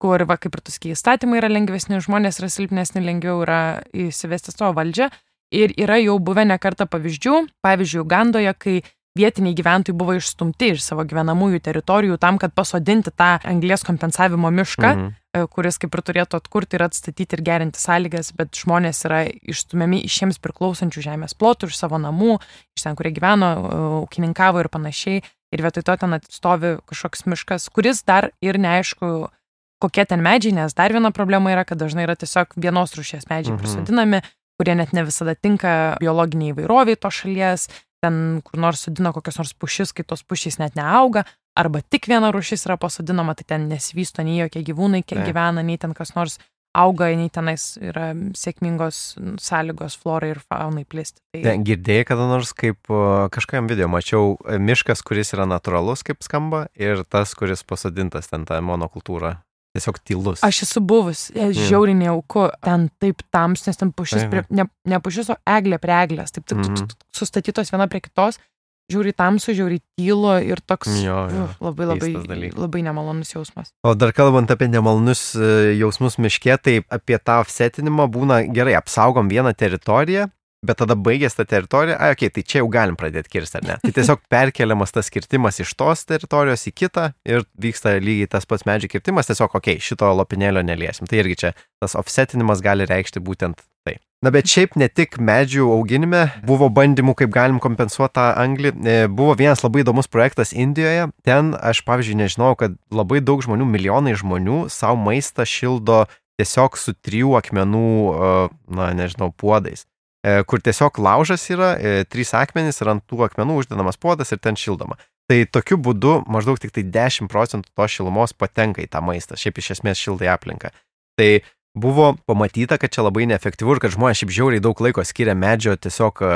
kur, va, kaip ir tu sakai, įstatymai yra lengvesni, žmonės yra silpnesni, lengviau yra įsivesti savo valdžią. Ir yra jau buvę nekarta pavyzdžių, pavyzdžiui, Ugandoje, kai vietiniai gyventojai buvo išstumti iš savo gyvenamųjų teritorijų tam, kad pasodinti tą anglės kompensavimo mišką, Mhm. e, kuris kaip ir turėtų atkurti ir atstatyti ir gerinti sąlygas, bet žmonės yra išstumiami iš jiems priklausančių žemės plotų, iš savo namų, iš ten, kurie gyveno, e, ūkininkavo ir panašiai. Ir vietoj to ten atstovi kažkoks miškas, kuris dar ir neaišku, kokie ten medžiai, nes dar viena problema yra, kad dažnai yra tiesiog vienos rūšies medžiai Mhm. prisodinami, kurie net ne visada tinka biologiniai įvairoviai to šalies, ten kur nors sudina kokios nors pušis, kai tos pušys net neauga, arba tik viena rūšis yra pasodinama, tai ten nesivysto nei jokie gyvūnai kiek Taip. gyvena, nei ten kas nors auga, nei tenais yra sėkmingos sąlygos florai ir faunai plisti. Tai Ten girdėjai kada nors, kaip kažkam video mačiau, miškas, kuris yra natūralus, kaip skamba, ir tas, kuris pasodintas ten tą monokultūrą. Tiesiog tylus. Aš esu buvus, e, žiauriai nejauku, ten taip tams, nes ten pušis, prie, ne, ne pušis, o eglė prie eglės, taip, taip, taip, taip sustatytos viena prie kitos, žiauriai tamsu, žiauriai tylu ir toks Jo, jo. uf, labai labai, labai nemalonus jausmas. O dar kalbant apie nemalnus e, jausmus miške, tai apie tą offsetinimą būna gerai, apsaugom vieną teritoriją, bet tada baigęs tą teritoriją, ai, okei, okay, tai čia jau galim pradėti kirsti, ar ne? Tai tiesiog perkeliamas tas kirtimas iš tos teritorijos į kitą ir vyksta lygiai tas pats medžių kirtimas, tiesiog, okei, okay, šito lopinėlio neliesim. Tai irgi čia tas offsetinimas gali reikšti būtent tai. Na bet šiaip ne tik medžių auginime buvo bandymų, kaip galim kompensuoti tą anglį. E, Buvo vienas labai įdomus projektas Indijoje. Ten aš, pavyzdžiui, nežinau, kad labai daug žmonių, milijonai žmonių savo maistą šildo tiesiog su trijų akmenų, e, na nežinau, puodais. E, Kur tiesiog laužas yra, e, trys akmenys ir ant tų akmenų uždedamas puodas ir ten šildoma. Tai tokiu būdu maždaug tik tai 10 procentų tos šilumos patenka į tą maistą. Šiaip iš esmės šildai aplinką. Tai buvo pamatyta, kad čia labai neefektyvu ir kad žmonės šiaip žiauriai daug laiko skiria medžio tiesiog e,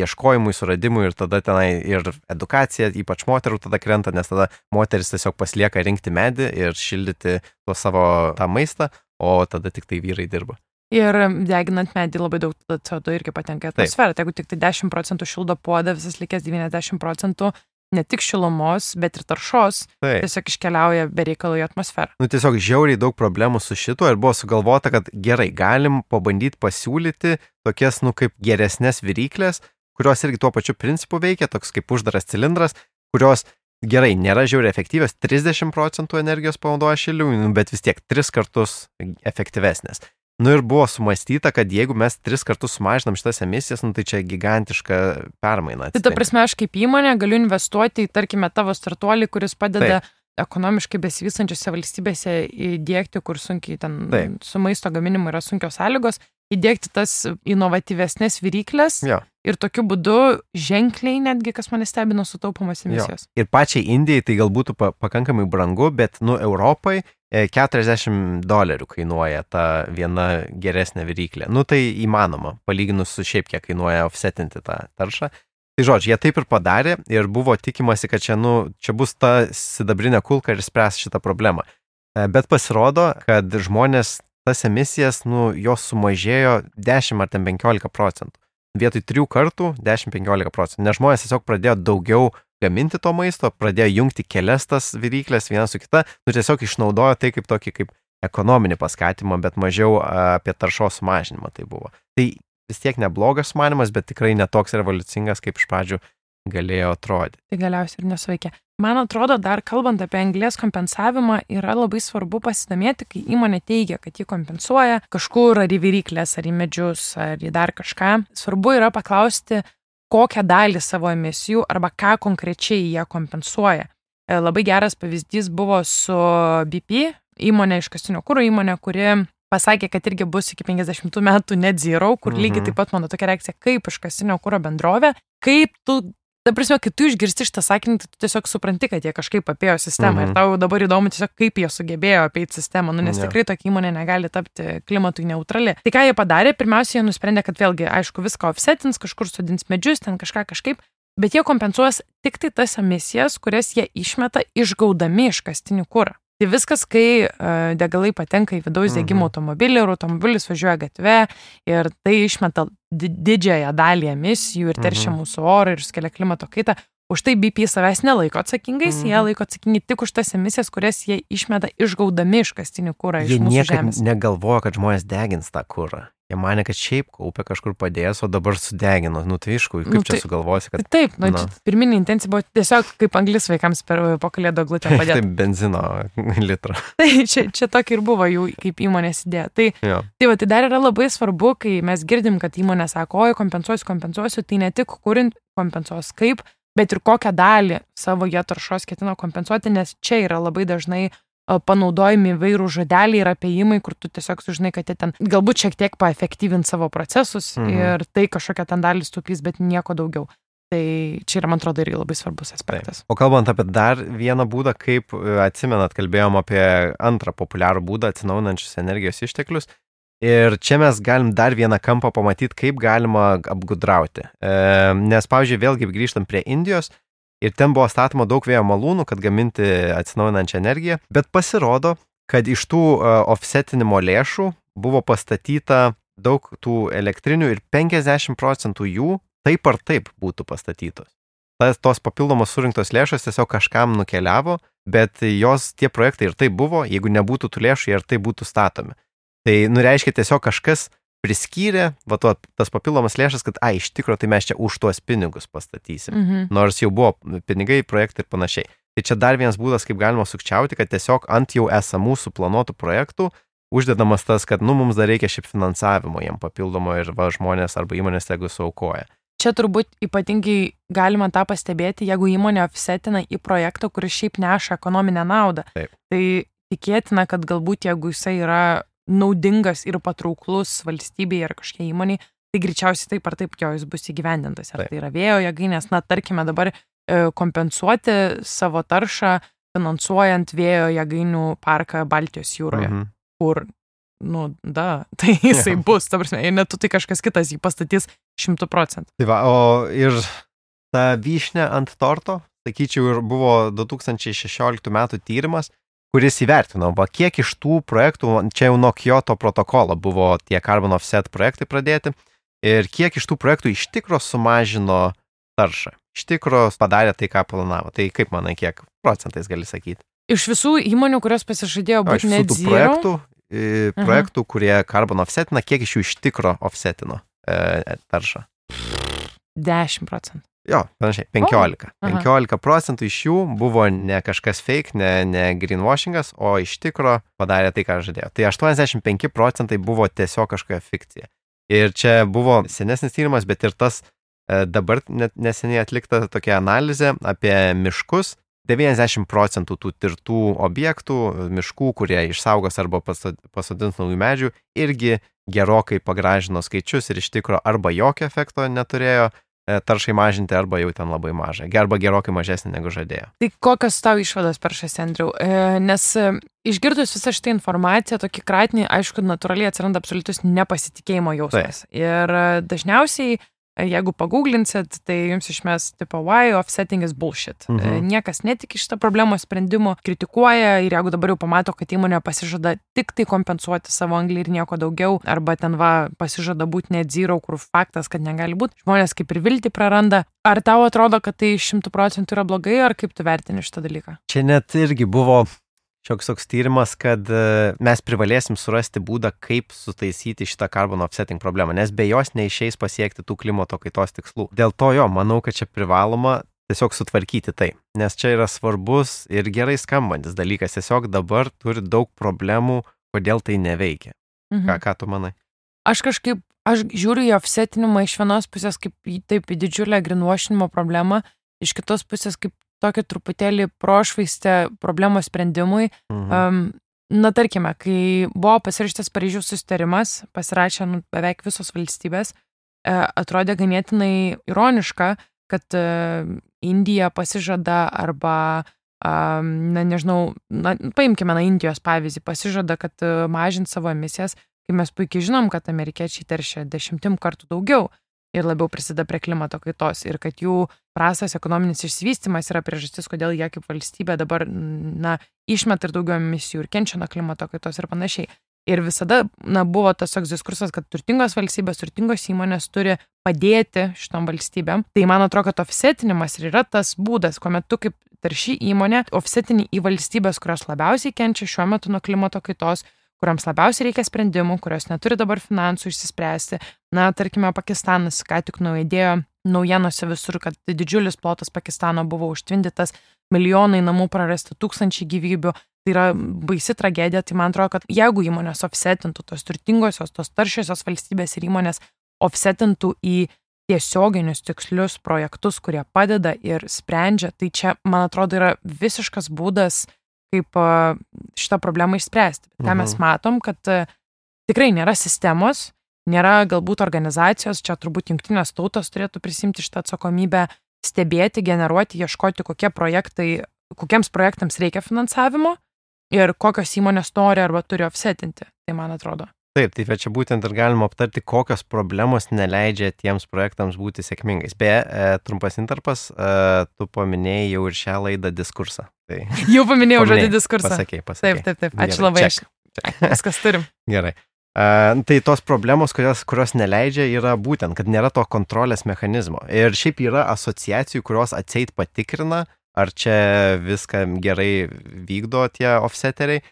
ieškojimui, suradimui ir tada tenai ir edukacija, ypač moterų tada krenta, nes tada moteris tiesiog paslieka rinkti medį ir šildyti tuo savo tą maistą, o tada tik tai vyrai dirba. Ir deginant medį labai daug tada CO2 irgi patenka į atmosferą. Tai jeigu tik tai 10 procentų šildo puodą, visas likęs 90 procentų ne tik šilumos, bet ir taršos Taip. tiesiog iškeliauja be reikalo į atmosferą. Nu, tiesiog žiauriai daug problemų su šituo ir buvo sugalvota, kad gerai, galim pabandyti pasiūlyti tokias, nu, kaip geresnės viryklės, kurios irgi tuo pačiu principu veikia, toks kaip uždaras cilindras, kurios gerai, nėra žiauriai efektyvios, 30 procentų energijos panaudoja nu, bet vis tiek 3 kartus efektyvesnės. Nu ir buvo sumastyta, kad jeigu mes tris kartus sumažinam šitas emisijas, nu tai čia gigantiška permaina. Tai ta prasme, aš kaip įmonė galiu investuoti į, tarkime, tavo startuolį, kuris padeda Taip. ekonomiškai besivystančiose valstybėse įdėkti, kur sunkiai ten Taip. su maisto gaminimu yra sunkios sąlygos, įdėkti tas inovatyvesnės viryklės Jo. ir tokiu būdu ženkliai netgi, kas mane stebino, sutaupomos emisijos. Jo. Ir pačiai Indijai tai gal būtų pa pakankamai brangu, bet, nu, Europai 40 dolerių kainuoja ta viena geresnė viryklė. Nu, tai įmanoma, palyginus su šiaip kiek kainuoja offsetinti tą taršą. Tai žodžiu, jie taip ir padarė ir buvo tikimasi, kad čia, nu, čia bus ta sidabrinė kulka ir spręs šitą problemą. E, Bet pasirodo, kad žmonės tas emisijas, nu, jos sumažėjo 10 ar ten 15 procentų. Vietoj trijų kartų 10-15 procentų. Nes žmonės tiesiog pradėjo daugiau gaminti to maisto, pradėjo jungti kelias tas viryklės vieną su kita, nu tiesiog išnaudojo tai kaip tokį kaip ekonominį paskatimą, bet mažiau apie taršos sumažinimą tai buvo. Tai vis tiek neblogas sumanimas, bet tikrai netoks revoliucingas, kaip iš pradžių galėjo atrodyti. Tai galiausiai ir nesuveikė. Man atrodo, dar kalbant apie anglės kompensavimą, yra labai svarbu pasidomėti, kai įmonė teigia, kad ji kompensuoja kažkur ar į viryklės, ar į medžius, ar į dar kažką. Svarbu yra paklausti, kokią dalį savo emisijų arba ką konkrečiai jie kompensuoja. E, Labai geras pavyzdys buvo su BP, įmonė iš kastinio kūro įmonė, kuri pasakė, kad irgi bus iki 50 metų net zero, kur Mhm. lygiai taip pat mano tokia reakcija, kaip iš kastinio kūro bendrovė, kaip tu Ta prasme, kai tu išgirsti šitą sakinį, tai tu tiesiog supranti, kad jie kažkaip apėjo sistemą. Mhm. Mhm. Ir tau dabar įdomu tiesiog, kaip jie sugebėjo apeiti sistemą, nu, nes Jo. tikrai tokia įmonė negali tapti klimatui neutrali. Tai ką jie padarė, pirmiausia, jie nusprendė, kad vėlgi, aišku, viską offsetins, kažkur sodins medžius, ten kažką kažkaip, bet jie kompensuos tik tai tas emisijas, kurias jie išmeta išgaudami iš kastinių kūrą. Tai viskas, kai uh, degalai patenka į vidaus degimo Mhm. automobilį ir automobilis važiuoja gatve ir tai išmeta di didžiąją dalį emisijų ir teršia Mhm. mūsų orą ir sukelia klimato kaitą. Už tai BP savęs nelaiko atsakingais, jie Mhm. laiko atsakingi tik už tas emisijas, kurias jie išmeta išgaudami iš kastinių kūrą Jie žemės. negalvojo, kad žmonės degins tą kurą. Jie mane, kad šiaip kaupia kažkur padėjęs, o dabar sudegino. Nu tai aišku, kaip Nu, čia tai- sugalvosi, kad Tai taip, nu, Na. čia pirminė intencija buvo tiesiog kaip anglis vaikams per po kalėdų glutę padėti. taip benzino litrą. tai čia, čia tokia ir buvo jų kaip įmonės idėja. Tai Jo. Tai va, tai dar yra labai svarbu, kai mes girdim, kad įmonė sako, oi, kompensuosiu, kompensuosiu, tai ne tik kurint kompensuos kaip, bet ir kokią dalį savo jie taršos ketina kompensuoti, nes čia yra labai dažnai panaudojami įvairių žodeliai ir apėjimai, kur tu tiesiog sužinai, kad jie ten galbūt šiek tiek paefektyvint savo procesus Mhm. ir tai kažkokią ten dalį stupys, bet nieko daugiau. Tai čia yra, man atrodo, irgi labai svarbus aspektas. O kalbant apie dar vieną būdą, kaip e, atsimenat, kalbėjom apie antrą populiarų būdą atsinaujinančius energijos išteklius. Ir čia mes galim dar vieną kampą pamatyti, kaip galima apgudrauti. E, nes, pavyzdžiui, vėlgi grįžtam prie Indijos ir ten buvo statoma daug vėjo malūnų, kad gaminti atsinaujinančią energiją, bet pasirodo, kad iš tų uh, offsetinimo lėšų buvo pastatyta daug tų elektrinių ir 50 procentų jų taip ar taip būtų pastatytos. Tas, tos papildomos surinktos lėšos tiesiog kažkam nukeliavo, bet jos tie projektai ir taip buvo, jeigu nebūtų tų lėšų, jie ir taip būtų statomi. Tai nureiškia tiesiog kažkas priskyrė, va to, tas papildomas lėšas, kad, ai, iš tikrųjų, tai mes čia už tuos pinigus pastatysim. Mhm. Nors jau buvo pinigai, projektai ir panašiai. Tai čia dar vienas būdas, kaip galima sukčiauti, kad tiesiog ant jau esamų suplanuotų projektų uždedamas tas, kad, nu, mums dar reikia šiaip finansavimo jiem papildomo ir va žmonės arba įmonės tegu saukoja. Čia turbūt ypatingai galima tą pastebėti, jeigu įmonė offsetina į projektą, kuris šiaip neša ekonominę naudą. Taip. Tai tikėtina, kad galbūt jeigu jisai yra naudingas ir patrauklus valstybei ar kažkokiai įmoniai, tai greičiausiai taip ar taip jo jis bus įgyvendintas. Ar taip. tai yra vėjo jėgainės, na tarkime dabar e, kompensuoti savo taršą finansuojant vėjo jėgainių parką Baltijos jūroje, mhm. kur nu, da, tai jisai ja. bus, ta prasme, ir net tu tai kažkas kitas jį pastatys šimtų procentų. Tai va, o ir ta vyšnė ant torto, sakyčiau, ir buvo 2016 metų tyrimas, kuris įvertino, va, kiek iš tų projektų, čia jau nuo Kyoto protokolo buvo tie carbon offset projektai pradėti, ir kiek iš tų projektų iš tikro sumažino taršą, iš tikro padarė tai, ką planavo. Tai kaip manai, kiek procentais gali sakyti? Iš visų įmonių, kurios pasižadėjo būti net zero. projektų projektų, mhm. kurie carbon offsetina, kiek iš jų iš tikro offsetino e, taršą? 10 procentų. Jo, panašiai, 15. O, 15 procentų iš jų buvo ne kažkas fake, ne, ne greenwashingas, o iš tikro padarė tai, ką žadėjo. Tai 85 procentai buvo tiesiog kažkokia fikcija. Ir čia buvo senesnis tyrimas, bet ir tas e, dabar net neseniai atlikta tokia analizė apie miškus 90 procentų tų tirtų objektų, miškų, kurie išsaugos arba pasodins naujų medžių, irgi gerokai pagražino skaičius ir iš tikro arba jokio efekto neturėjo taršai mažinti, arba jau ten labai mažai, arba gerokai mažesnė negu žadėjo. Tai kokios tau išvados per šią Andriu? E, nes e, išgirdus visą šitą informaciją, tokį kratinį, aišku, natūraliai atsiranda absoliutus nepasitikėjimo jausmas. Tai. Ir dažniausiai Jeigu paguglinsit, tai jums išmes tipo why offsetting is bullshit. Mhm. Niekas netiki šitą problemos sprendimo, kritikuoja ir jeigu dabar jau pamato, kad įmonė pasižada tik tai kompensuoti savo anglį ir nieko daugiau, arba ten va pasižada būti net zero, kur faktas, kad negali būti, žmonės kaip ir viltį praranda. Ar tau atrodo, kad tai šimtų procentų yra blogai, ar kaip tu vertini šitą dalyką? Čia net irgi buvo šioks toks tyrimas, kad e, mes privalėsim surasti būdą, kaip sutaisyti šitą carbon offsetting problemą, nes be jos neišeis pasiekti tų klimato kaitos tikslų. Dėl to jo, manau, kad čia privaloma tiesiog sutvarkyti tai, nes čia yra svarbus ir gerai skambantis dalykas, tiesiog dabar turi daug problemų, kodėl tai neveikia. Mhm. Ką, ką tu manai? Aš kažkaip, aš žiūriu į offsetinimą iš vienos pusės kaip taip į didžiulę grinuošinimo problemą, iš kitos pusės kaip tokį truputėlį prošvaistę problemos sprendimui. Mhm. Um, na, tarkime, kai buvo pasirašytas Paryžiaus sustarimas, pasirašė nu, beveik visos valstybės, e, atrodė ganėtinai ironiška, kad e, Indija pasižada arba, um, na, nežinau, na, paimkime na Indijos pavyzdį, pasižada, kad e, mažint savo emisijas, kai mes puikiai žinom, kad amerikiečiai teršia dešimtim kartų daugiau ir labiau prisideda prie klimato kaitos ir kad jų prastas ekonominis išsivystimas yra priežastis, kodėl jie kaip valstybė dabar, na, išmeta ir daugiau emisijų ir kenčia nuo klimato kaitos ir panašiai. Ir visada, na, buvo tas toks diskursas, kad turtingos valstybės, turtingos įmonės turi padėti šitom valstybėm. Tai man atrodo, kad offsetinimas ir yra tas būdas, kuomet tu kaip tarši įmonė offsetini į valstybės, kurios labiausiai kenčia šiuo metu nuo klimato kaitos, kuriams labiausiai reikia sprendimų, kurios neturi dabar finansų išsispręsti. Na, tarkime, Pakistanas ką tik nuėdėjo naujienose visur, kad didžiulis plotas Pakistano buvo užtvindytas, milijonai namų prarasti, tūkstančiai gyvybių. Tai yra baisi tragedija, tai man atrodo, kad jeigu įmonės offsetintų tos turtingosios, tos taršiosios valstybės ir įmonės offsetintų į tiesioginius tikslius projektus, kurie padeda ir sprendžia, tai čia, man atrodo, yra visiškas būdas kaip šitą problemą išspręsti. Ką mes mhm. matom, kad tikrai nėra sistemos, nėra galbūt organizacijos, čia turbūt jungtinės tautos turėtų prisimti šitą atsakomybę, stebėti, generuoti, ieškoti, kokie projektai, kokiems projektams reikia finansavimo ir kokios įmonės nori arba turi offsetinti, tai man atrodo. Taip, tai čia būtent ir galima aptarti, kokios problemos neleidžia tiems projektams būti sėkmingais. Beje, e, trumpas interpas, e, tu paminėjai jau ir šią laidą diskursą. Tai, Jau paminėjau žodį diskursą. Pasakėjai, pasakėjai. Taip, taip, taip. Ačiū Gerai, labai. Aš... Viskas turim. Gerai. Uh, tai tos problemos, kurios, kurios neleidžia, yra būtent, kad nėra to kontrolės mechanizmo. Ir šiaip yra asociacijų, kurios atseit patikrina, ar čia viską gerai vykdo tie offseteriai,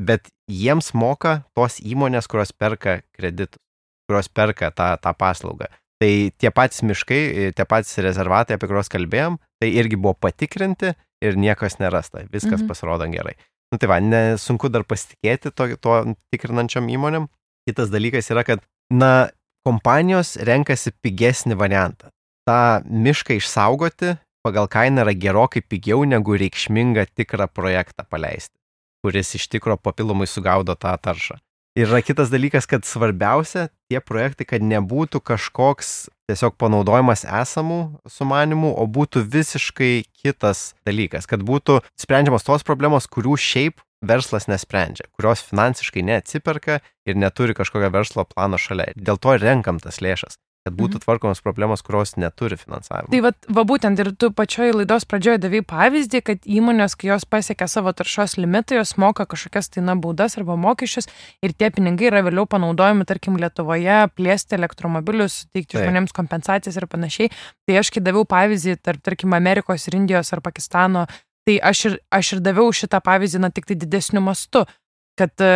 bet jiems moka tos įmonės, kurios perka kreditus, kurios perka tą, tą paslaugą. Tai tie patys miškai, tie patys rezervatai, apie kuriuos kalbėjom, tai irgi buvo patikrinti ir niekas nerasta. Viskas Mhm. pasirodo gerai. Nu tai va, nesunku dar pasitikėti to, to tikrinančiam įmonėm. Kitas dalykas yra, kad, na, kompanijos renkasi pigesnį variantą. Ta mišką išsaugoti pagal kainą yra gerokai pigiau negu reikšmingą tikrą projektą paleisti, kuris iš tikro papildomai sugaudo tą taršą. Ir yra kitas dalykas, kad svarbiausia tie projektai, kad nebūtų kažkoks tiesiog panaudojimas esamų sumanimų, o būtų visiškai kitas dalykas, kad būtų sprendžiamos tos problemos, kurių šiaip verslas nesprendžia, kurios finansiškai neatsiperka ir neturi kažkokio verslo plano šalia. Dėl to ir renkam tas lėšas, kad būtų tvarkomos problemos, kurios neturi finansavimo. Tai va, va būtent ir tu pačioj laidos pradžioje davai pavyzdį, kad įmonės, kai jos pasiekia savo taršos limitą, jos moka kažkokias tai na baudas arba mokesčius ir tie pinigai yra vėliau panaudojami, tarkim, Lietuvoje plėsti elektromobilius, teikti Taip. žmonėms kompensacijas ir panašiai. Tai aš kai daviau pavyzdį tarp, tarkim, Amerikos ir Indijos ar Pakistano, tai aš ir, aš ir daviau šitą pavyzdį, na tik tai didesniu mastu, kad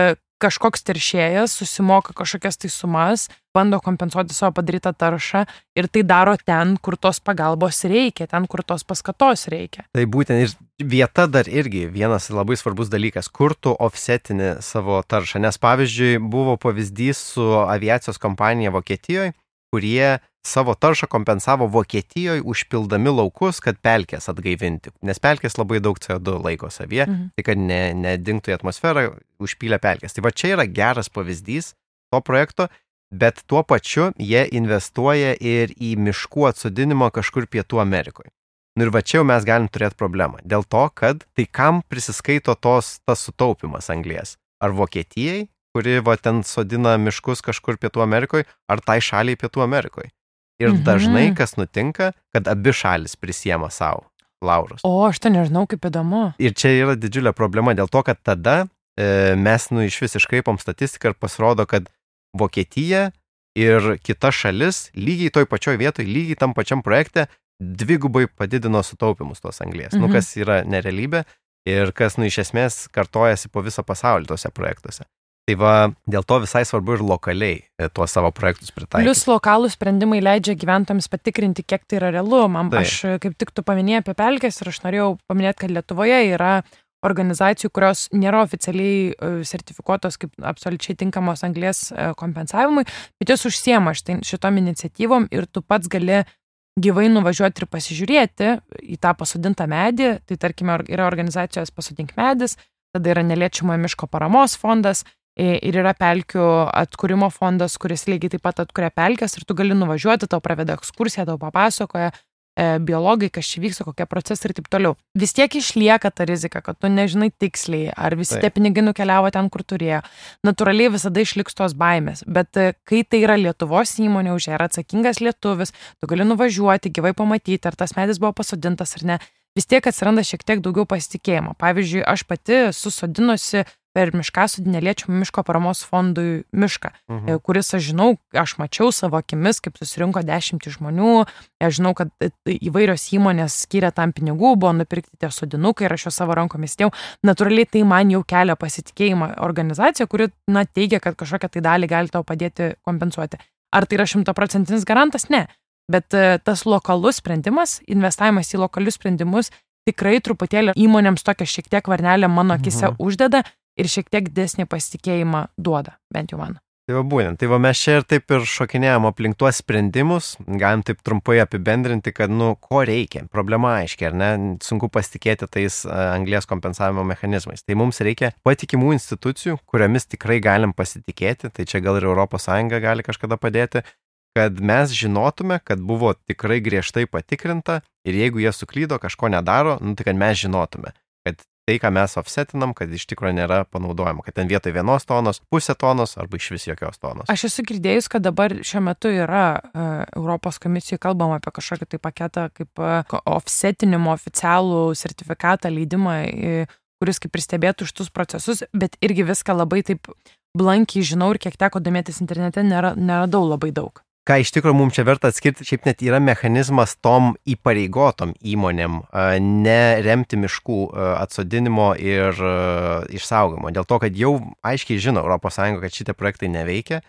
kažkoks teršėjas susimoka kažkokias tai sumas, bando kompensuoti savo padarytą taršą ir tai daro ten, kur tos pagalbos reikia, ten, kur tos paskatos reikia. Tai būtent ir vieta dar irgi vienas labai svarbus dalykas, kur tu offsetini savo taršą. Nes pavyzdžiui, buvo pavyzdys su aviacijos kompanija Vokietijoje, kurie savo taršą kompensavo Vokietijoje užpildami laukus, kad pelkės atgaivinti. Nes pelkės labai daug CO2 laiko savie, Mhm. tai kad ne, nedingtų į atmosferą, užpylė pelkės. Tai va čia yra geras pavyzdys to projekto, bet tuo pačiu jie investuoja ir į miškų atsodinimą kažkur Pietų Amerikoje. Nu ir va čia jau mes galim turėti problemą. Dėl to, kad tai kam prisiskaito tos, tas sutaupimas anglės? Ar Vokietijai, kuri va ten sodina miškus kažkur Pietų Amerikoje, ar tai šaliai Pietų Amerikoje? Ir Mhm. dažnai kas nutinka, kad abi šalis prisiema savo laurus. O, aš to nežinau, kaip įdomu. Ir čia yra didžiulė problema dėl to, kad tada e, mes nu iš vis iškraipom statistiką ir pasirodo, kad Vokietija ir kita šalis lygiai toj pačioj vietoj, lygiai tam pačiam projekte dvigubai padidino sutaupimus tos anglės. Mhm. Nu, Mhm. kas yra nerealybė ir kas, nu, iš esmės kartojasi po visą pasaulį tose projektuose. Tai va, dėl to visai svarbu ir lokaliai e, tuos savo projektus pritaikyti. Plius lokalų sprendimai leidžia gyventojams patikrinti, kiek tai yra realu. Man, Taip. aš e, kaip tik tu paminėjai apie pelkės ir aš norėjau paminėti, kad Lietuvoje yra organizacijų, kurios nėra oficialiai e, sertifikuotos kaip absoliučiai tinkamos anglės kompensavimui, bet jos užsiema šitai- šitom iniciatyvom ir tu pats gali gyvai nuvažiuoti ir pasižiūrėti į tą pasodintą medį. Tai tarkime, yra organizacijos pasodink medis, tada yra neliečiamo miško paramos fondas ir yra pelkių atkūrimo fondas, kuris lygiai taip pat atkuria pelkės ir tu gali nuvažiuoti, tau praveda ekskursiją, tau papasakoja e, biologai, kas čia vyksta, kokie procesai ir taip toliau. Vis tiek išlieka ta rizika, kad tu nežinai tiksliai, ar visi Taip. tie pinigai nukeliavo ten, kur turėjo. Natūraliai visada išliks tos baimės, bet e, kai tai yra Lietuvos įmonė, už ją yra atsakingas lietuvis, tu gali nuvažiuoti, gyvai pamatyti, ar tas medis buvo pasodintas ar ne. Vis tiek atsiranda šiek tiek daugiau pasitikėjimo. Pavyzdžiui, aš pati susodinusi per miškasodį neliečiamų miško paramos fondui mišką, Mhm. e, kuris, aš žinau, aš mačiau savo akimis, kaip susirinko dešimtį žmonių, aš žinau, kad e, įvairios įmonės skiria tam pinigų, buvo nupirkti tie sodinukai ir aš juos savo rankomis dėjau. Natūraliai tai man jau kelia pasitikėjimą organizacija, kuri, na, teigia, kad kažkokią tai dalį gali tau padėti kompensuoti. Ar tai yra šimtaprocentinis garantas? Ne. Bet e, tas lokalus sprendimas, investavimas į lokalius sprendimus tikrai truputėlį įmonėms tokią šiek tiek varnelę mano akise Mhm. uždeda ir šiek tiek desnį pasitikėjimą duoda, bent jau man. Tai va būtent, tai va mes čia ir taip ir šokinėjom aplink tuos sprendimus, galim taip trumpai apibendrinti, kad, nu, ko reikia, problema aiškiai, ar ne, sunku pasitikėti tais a, anglės kompensavimo mechanizmais. Tai mums reikia patikimų institucijų, kuriamis tikrai galim pasitikėti, tai čia gal ir ES gali kažkada padėti, kad mes žinotume, kad buvo tikrai griežtai patikrinta ir jeigu jie suklydo, kažko nedaro, nu, tai kad mes žinotume, kad tai, ką mes offsetinam, kad iš tikrųjų nėra panaudojama, kad ten vietoj vienos tonos, pusė tonos arba iš vis jokios tonos. Aš esu girdėjus, kad dabar šiuo metu yra uh, Europos komisijoje kalbama apie kažkokį tai paketą kaip uh, offsetinimo oficialų sertifikatą, leidimą, uh, kuris kaip ir stebėtų šitus procesus, bet irgi viską labai taip blankiai žinau ir kiek teko domėtis internete, nėra, neradau labai daug ką iš tikrųjų mums čia verta atskirti, šiaip net yra mechanizmas tom įpareigotom įmonėm neremti miškų atsodinimo ir išsaugimo. Dėl to, kad jau aiškiai žino ES, kad šitie projektai neveikia,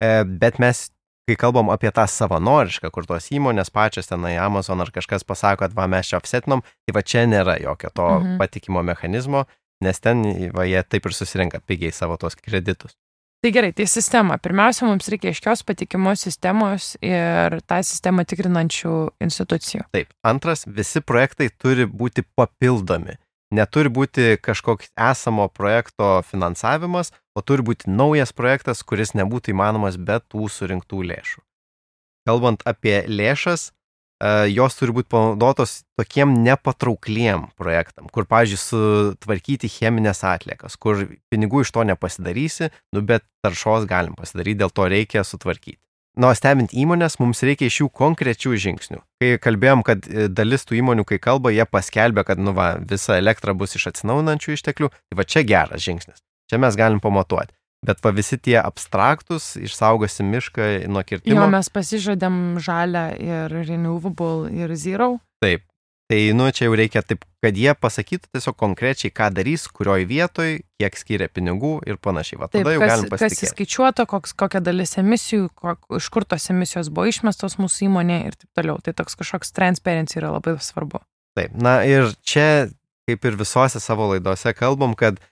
e, bet mes, kai kalbam apie tą savanorišką, kur tos įmonės pačios tenai Amazon ar kažkas pasako, kad va mes čia apsetinom, tai va čia nėra jokio to mhm. patikimo mechanizmo, nes ten va jie taip ir susirenka pigiai savo tos kreditus. Tai gerai, tai sistema. Pirmiausia, mums reikia aiškios patikimos sistemos ir tą sistemą tikrinančių institucijų. Taip. Antras, visi projektai turi būti papildomi. Neturi būti kažkoks esamo projekto finansavimas, o turi būti naujas projektas, kuris nebūtų įmanomas be tų surinktų lėšų. Kalbant apie lėšas, jos turi būti panaudotos tokiem nepatraukliem projektam, kur, pavyzdžiui, sutvarkyti cheminės atliekas, kur pinigų iš to nepasidarysi, nu, bet taršos galim pasidaryti, dėl to reikia sutvarkyti. Nu, stebint įmonės, mums reikia iš jų konkrečių žingsnių. Kai kalbėjom, kad e, dalis tų įmonių, kai kalba, jie paskelbė, kad, nu, va, visa elektra bus iš atsinaunančių išteklių, tai va čia geras žingsnis. Čia mes galim pamatuoti. Bet va visi tie abstraktus, išsaugosim mišką nuo kirtimo. Jo, mes pasižadėm žalę ir renewable ir zero. Taip. Tai, nu, čia jau reikia taip, kad jie pasakytų tiesiog konkrečiai, ką darys, kurioj vietoj, kiek skiria pinigų ir panašiai. Va, tada taip, jau kas, galim pasitikėti. Kas įskaičiuota, koks, kokia dalis emisijų, kok, iš kur tos emisijos buvo išmestos mūsų įmonėje ir taip toliau. Tai toks kažkoks transparency yra labai svarbu. Taip, na ir čia, kaip ir visose savo laidose kalbam, kad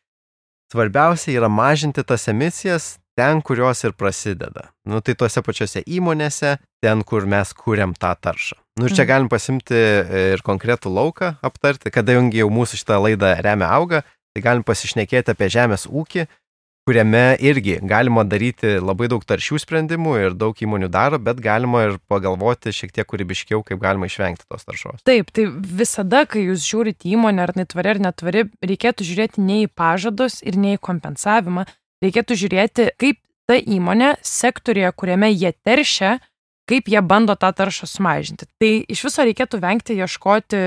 Svarbiausia yra mažinti tas emisijas ten, kurios ir prasideda. Nu, tai tuose pačiose įmonėse, ten, kur mes kūrėm tą taršą. Nu, ir čia mhm. galim pasimti ir konkretų lauką aptarti, kadangi jau mūsų šitą laidą remia auga, tai galim pasišnekėti apie žemės ūkį, kuriame irgi galima daryti labai daug taršių sprendimų ir daug įmonių daro, bet galima ir pagalvoti šiek tiek kūrybiškiau, kaip galima išvengti tos taršos. Taip, tai visada, kai jūs žiūrite įmonę, ar netvari ar netvari, reikėtų žiūrėti ne į pažadus ir ne į kompensavimą, reikėtų žiūrėti, kaip ta įmonė sektorija, kuriame jie teršia, kaip jie bando tą taršą sumažinti. Tai iš viso reikėtų vengti ieškoti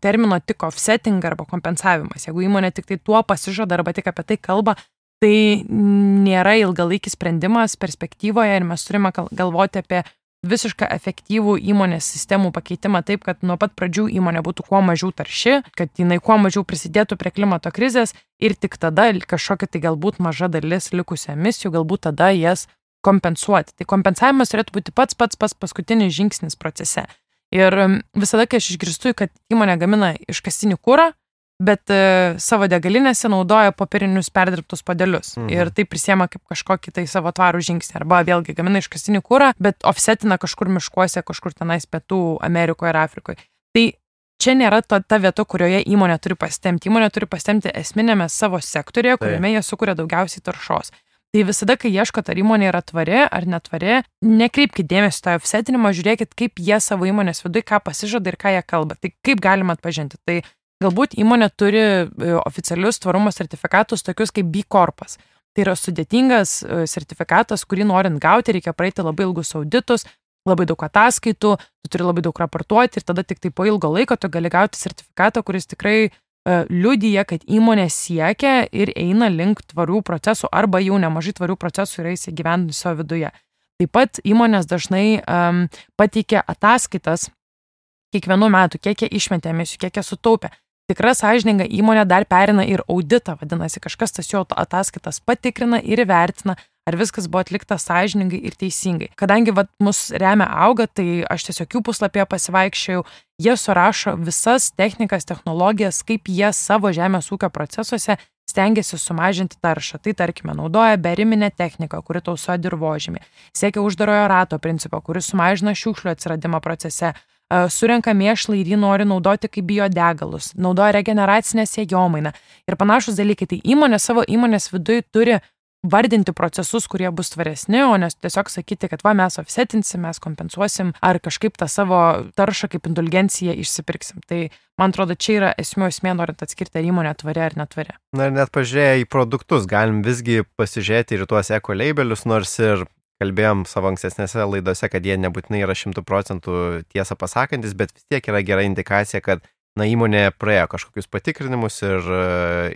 termino tik offsetting arba kompensavimas. Jeigu įmonė tik tai tuo pasižada arba tik apie tai kalba, tai nėra ilgalaikis sprendimas perspektyvoje ir mes turime galvoti apie visišką efektyvų įmonės sistemų pakeitimą taip, kad nuo pat pradžių įmonė būtų kuo mažiau tarši, kad jinai kuo mažiau prisidėtų prie klimato krizės ir tik tada kažkokia tai galbūt maža dalis likusių emisijų, galbūt tada jas kompensuoti. Tai kompensavimas turėtų būti pats pats pats paskutinis žingsnis procese. Ir visada, kai aš išgirstu, kad įmonė gamina iškastinį kūrą, bet e, savo degalinėse naudoja popierinius perdirbtus padelius mhm. ir tai prisiema kaip kažkokį tai savo tvarų žingsnį. Arba vėlgi gamina iškastinį kūrą, bet offsetina kažkur miškuose, kažkur tenais pietų Amerikoje ir Afrikoje. Tai čia nėra ta, ta vieta, kurioje įmonė turi pasitemti. Įmonė turi pasitemti esminėme savo sektorėje, kuriame jie sukuria daugiausiai taršos. Tai visada, kai ieškote, ar įmonė yra tvari ar netvari, nekreipkite dėmesio tą offsetinimą, žiūrėkit, kaip jie savo įmonės viduje, ką pasižada ir ką jie kalba. Tai kaip galima atpažinti. Tai Galbūt įmonė turi e, oficialius tvarumo sertifikatus, tokius kaip B Corpas. Tai yra sudėtingas e, sertifikatas, kurį norint gauti, reikia praeiti labai ilgus auditus, labai daug ataskaitų, tu turi labai daug raportuoti ir tada tik tai po ilgo laiko tu gali gauti sertifikatą, kuris tikrai uh, liudyja, kad įmonė siekia ir eina link tvarių procesų arba jau nemažai tvarių procesų yra įsigyvendinti savo viduje. Taip pat įmonės dažnai um, pateikia ataskaitas kiekvienų metų, kiek jie išmetė emisijų, kiek jie sutaupė tikra sąžininga įmonė dar perina ir auditą, vadinasi, kažkas tas jo ataskaitas patikrina ir įvertina, ar viskas buvo atlikta sąžiningai ir teisingai. Kadangi vat, mus remia auga, tai aš tiesiog jų puslapyje pasivaikščiojau, jie surašo visas technikas, technologijas, kaip jie savo žemės ūkio procesuose stengiasi sumažinti taršą. Tai tarkime, naudoja beriminę techniką, kuri tausoja dirbožymį, siekia uždarojo rato principą, kuris sumažina šiukšlių atsiradimą procese, surenka mėšlą ir jį nori naudoti kaip biodegalus, naudoja regeneracinę sėjomainą ir panašus dalykai. Tai įmonė savo įmonės viduje turi vardinti procesus, kurie bus tvaresni, o ne tiesiog sakyti, kad va mes offsetinsim, mes kompensuosim ar kažkaip tą savo taršą kaip indulgenciją išsipirksim. Tai man atrodo, čia yra esmė esmė, norint atskirti ar įmonė tvari ar netvari. Na ir net pažiūrėję į produktus, galim visgi pasižiūrėti ir tuos eko labelius, nors ir kalbėjom savo ankstesnėse laidose, kad jie nebūtinai yra šimtų procentų tiesą pasakantis, bet vis tiek yra gera indikacija, kad na, įmonė praėjo kažkokius patikrinimus ir,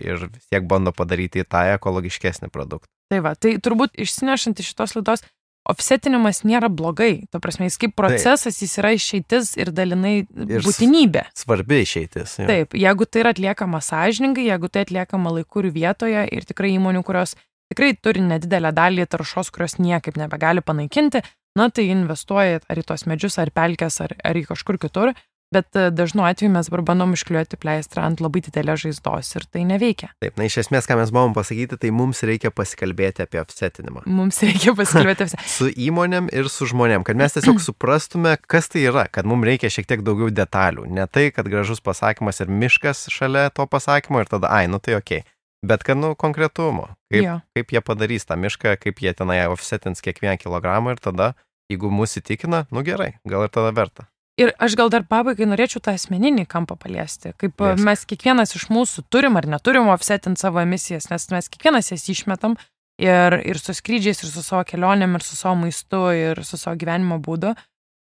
ir vis tiek bando padaryti tą ekologiškesnį produktą. Tai va, tai turbūt išsinešant iš šitos laidos, offsetinimas nėra blogai. Ta prasme, jis kaip procesas, Taip. jis yra išeitis ir dalinai ir būtinybė. Svarbi išeitis. Jau. Taip, jeigu tai yra atliekama sąžiningai, jeigu tai atliekama laiku ir vietoje ir tikrai įmonių, kurios tikrai turi nedidelę dalį taršos, kurios niekaip nebegali panaikinti, na tai investuoja ar į tos medžius, ar pelkės, ar, ar į kažkur kitur, Bet e, dažnu atveju mes dabar bandom iškliuoti pleistrą ant labai didelės žaizdos ir tai neveikia. Taip, na iš esmės, ką mes buvom pasakyti, tai mums reikia pasikalbėti apie offsetinimą. Mums reikia pasikalbėti apie su įmonėm ir su žmonėm, kad mes tiesiog suprastume, kas tai yra, kad mums reikia šiek tiek daugiau detalių. Ne tai, kad gražus pasakymas ir miškas šalia to pasakymo ir tada, ai, nu tai ok. Bet kad, nu, konkretumo. Kaip, jo. kaip jie padarys tą mišką, kaip jie tenai offsetins kiekvieną kilogramą ir tada, jeigu mūsų įtikina, nu gerai, gal ir tada verta. Ir aš gal dar pabaigai norėčiau tą asmeninį kampą paliesti, kaip yes. mes kiekvienas iš mūsų turim ar neturim offsetinti savo emisijas, nes mes kiekvienas jas išmetam ir, ir su skrydžiais, ir su savo kelionėm, ir su savo maistu, ir su savo gyvenimo būdu.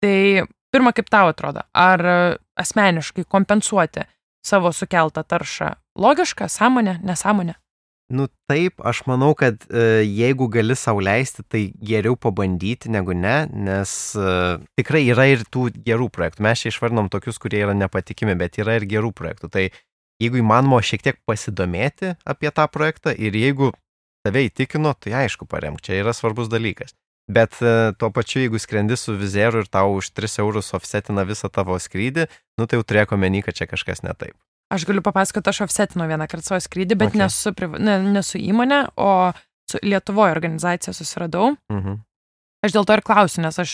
Tai pirmą, kaip tau atrodo, ar asmeniškai kompensuoti savo sukeltą taršą logiška, sąmonė, nesąmonė? Nu taip, aš manau, kad e, jeigu gali sauliaisti, tai geriau pabandyti negu ne, nes e, tikrai yra ir tų gerų projektų. Mes čia išvardinom tokius, kurie yra nepatikimi, bet yra ir gerų projektų. Tai jeigu įmanoma šiek tiek pasidomėti apie tą projektą ir jeigu tave įtikino, tai aišku paremk, čia yra svarbus dalykas. Bet e, tuo pačiu, jeigu skrendi su vizeru ir tau už 3 eurus offsetina visą tavo skrydį, nu tai jau turėk omeny, kad čia kažkas ne taip. Aš galiu papasakoti, aš offsetinu vieną kartą savo skrydį, bet okay. nesu, ne, nesu įmonė, o su Lietuvoje organizacija susiradau. Mhm. Aš dėl to ir klausiu, nes aš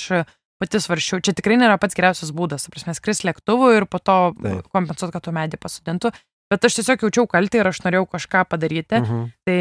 pati svaršiau, čia tikrai nėra pats geriausias būdas, prasme, skris lėktuvu ir po to Taip. kompensuoti, kad tu medį pasodintų. Bet aš tiesiog jaučiau kaltę ir aš norėjau kažką padaryti. Mhm. Tai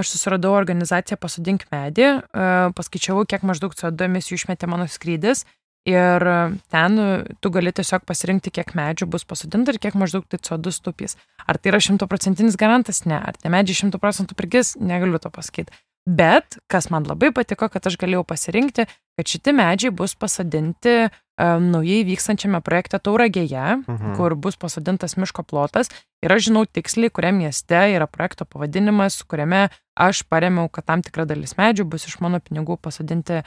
aš susiradau organizaciją Pasodink medį, e, paskaičiavau, kiek maždaug CO2 emisijų išmetė mano skrydis Ir ten tu gali tiesiog pasirinkti, kiek medžių bus pasodinta ir kiek maždaug tai CO2 stupys. Ar tai yra šimtoprocentinis garantas? Ne. Ar tie medžiai šimtų procentų prigis? Negaliu to pasakyti. Bet, kas man labai patiko, kad aš galėjau pasirinkti, kad šitie medžiai bus pasodinti um, naujai vykstančiame projekte Tauragėje, mhm. kur bus pasodintas miško plotas. Ir aš žinau tiksliai, kuriame mieste yra projekto pavadinimas, kuriame aš paremiau, kad tam tikra dalis medžių bus iš mano pinigų pasodinti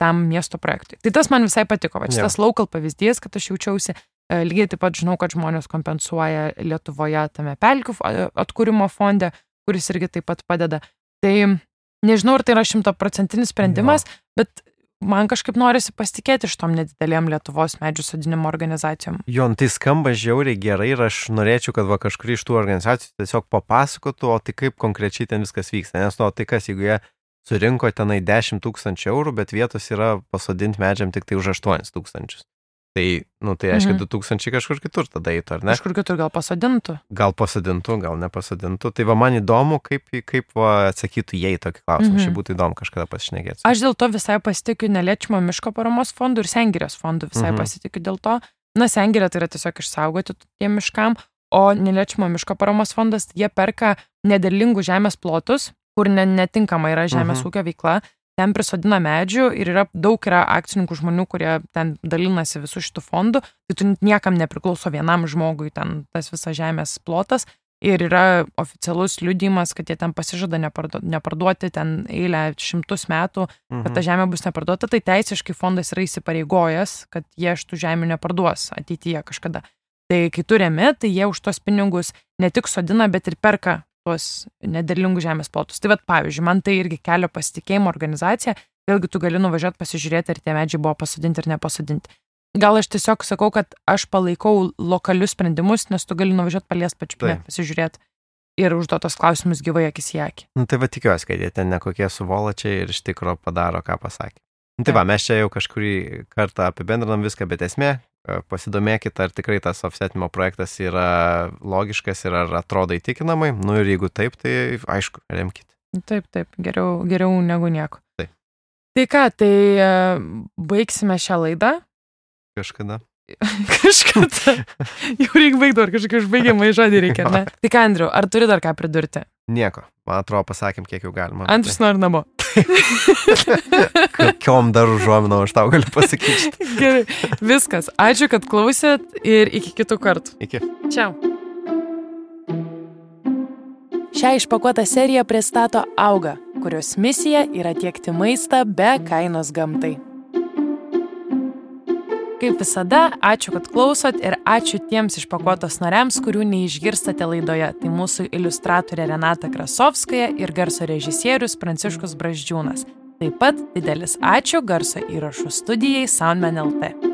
tam miesto projektui. Tai tas man visai patiko, va šitas ja. local pavyzdys, kad aš jaučiausi lygiai taip pat žinau, kad žmonės kompensuoja Lietuvoje tame pelkių atkūrimo fonde, kuris irgi taip pat padeda. Tai nežinau, ar tai yra šimtoprocentinis sprendimas, ja. bet man kažkaip norisi pasitikėti iš tom nedidelėm Lietuvos medžių sodinimo organizacijom. Jo, nu tai skamba žiauriai gerai ir aš norėčiau, kad va kažkuri iš tų organizacijų tiesiog papasakotų, o tai kaip konkrečiai ten viskas vyksta. Nes nu, tai kas, jeigu jie surinko tenai 10 tūkstančių eurų, bet vietos yra pasodinti medžiam tik tai už 8 tūkstančius. Tai, nu, tai aišku, mhm. 2000 kažkur kitur tada eitų, ar ne? Kažkur kitur gal pasodintų. Gal pasodintų, gal nepasodintų. Tai va man įdomu, kaip, kaip va, atsakytų jie į tokį klausimą. Mhm. Šiaip būtų įdomu kažkada pasišnekėti. Aš dėl to visai pasitikiu neliečiamo miško paramos fondų ir sengirės fondų visai mhm. pasitikiu dėl to. Na, sengirė tai yra tiesiog išsaugoti tiem miškam, o neliečiamo miško paramos fondas, jie perka nederlingų žemės plotus kur ne, netinkama yra žemės mhm. ūkio veikla, ten prisodina medžių ir yra daug yra akcininkų žmonių, kurie ten dalinasi visų šitų fondų, tai tu niekam nepriklauso vienam žmogui ten tas visas žemės plotas. Ir yra oficialus liudimas, kad jie ten pasižada neparduoti, neparduoti ten eilę šimtus metų, kad ta mhm. žemė bus neparduota, tai teisiškai fondas yra įsipareigojęs, kad jie šitų žemių neparduos ateityje kažkada. Tai kai turime, tai jie už tos pinigus ne tik sodina, bet ir perka tuos nederlingus žemės plotus. Tai vad, pavyzdžiui, man tai irgi kelia pasitikėjimo organizacija, vėlgi tu gali nuvažiuoti pasižiūrėti, ar tie medžiai buvo pasodinti ar nepasodinti. Gal aš tiesiog sakau, kad aš palaikau lokalius sprendimus, nes tu gali nuvažiuoti palies pačiupinę, pasižiūrėti ir užduotos klausimus gyvai akis į akį. Nu, tai va tikiuosi, kad jie ten nekokie suvolačiai ir iš tikro padaro, ką pasakė. Nu, tai va, mes čia jau kažkurį kartą apibendrinam viską, bet esmė, E, pasidomėkit, ar tikrai tas offsetimo projektas yra logiškas ir ar atrodo įtikinamai. Nu ir jeigu taip, tai aišku, remkite. Taip, taip, geriau, geriau negu nieko. Taip. Tai ką, tai baigsime šią laidą. Kažkada. Kažkada. Jau reikia baigti, ar kažkokį užbaigiamą žodį reikia, ne? Tai ką, Andriu, ar turi dar ką pridurti? Nieko. Man atrodo, pasakėm, kiek jau galima. Andrius nori namo. Kokiom dar užuominom aš tau galiu pasakyti. Gerai, viskas. Ačiū, kad klausėt ir iki kitų kartų. Iki. Čia. Šią išpakuotą seriją pristato Auga, kurios misija yra tiekti maistą be kainos gamtai. Kaip visada, ačiū, kad klausot ir ačiū tiems išpakuotos nariams, kurių neišgirstate laidoje. Tai mūsų iliustratorė Renata Krasovskaja ir garso režisierius Pranciškus Braždžiūnas. Taip pat didelis ačiū garso įrašų studijai Soundman LT.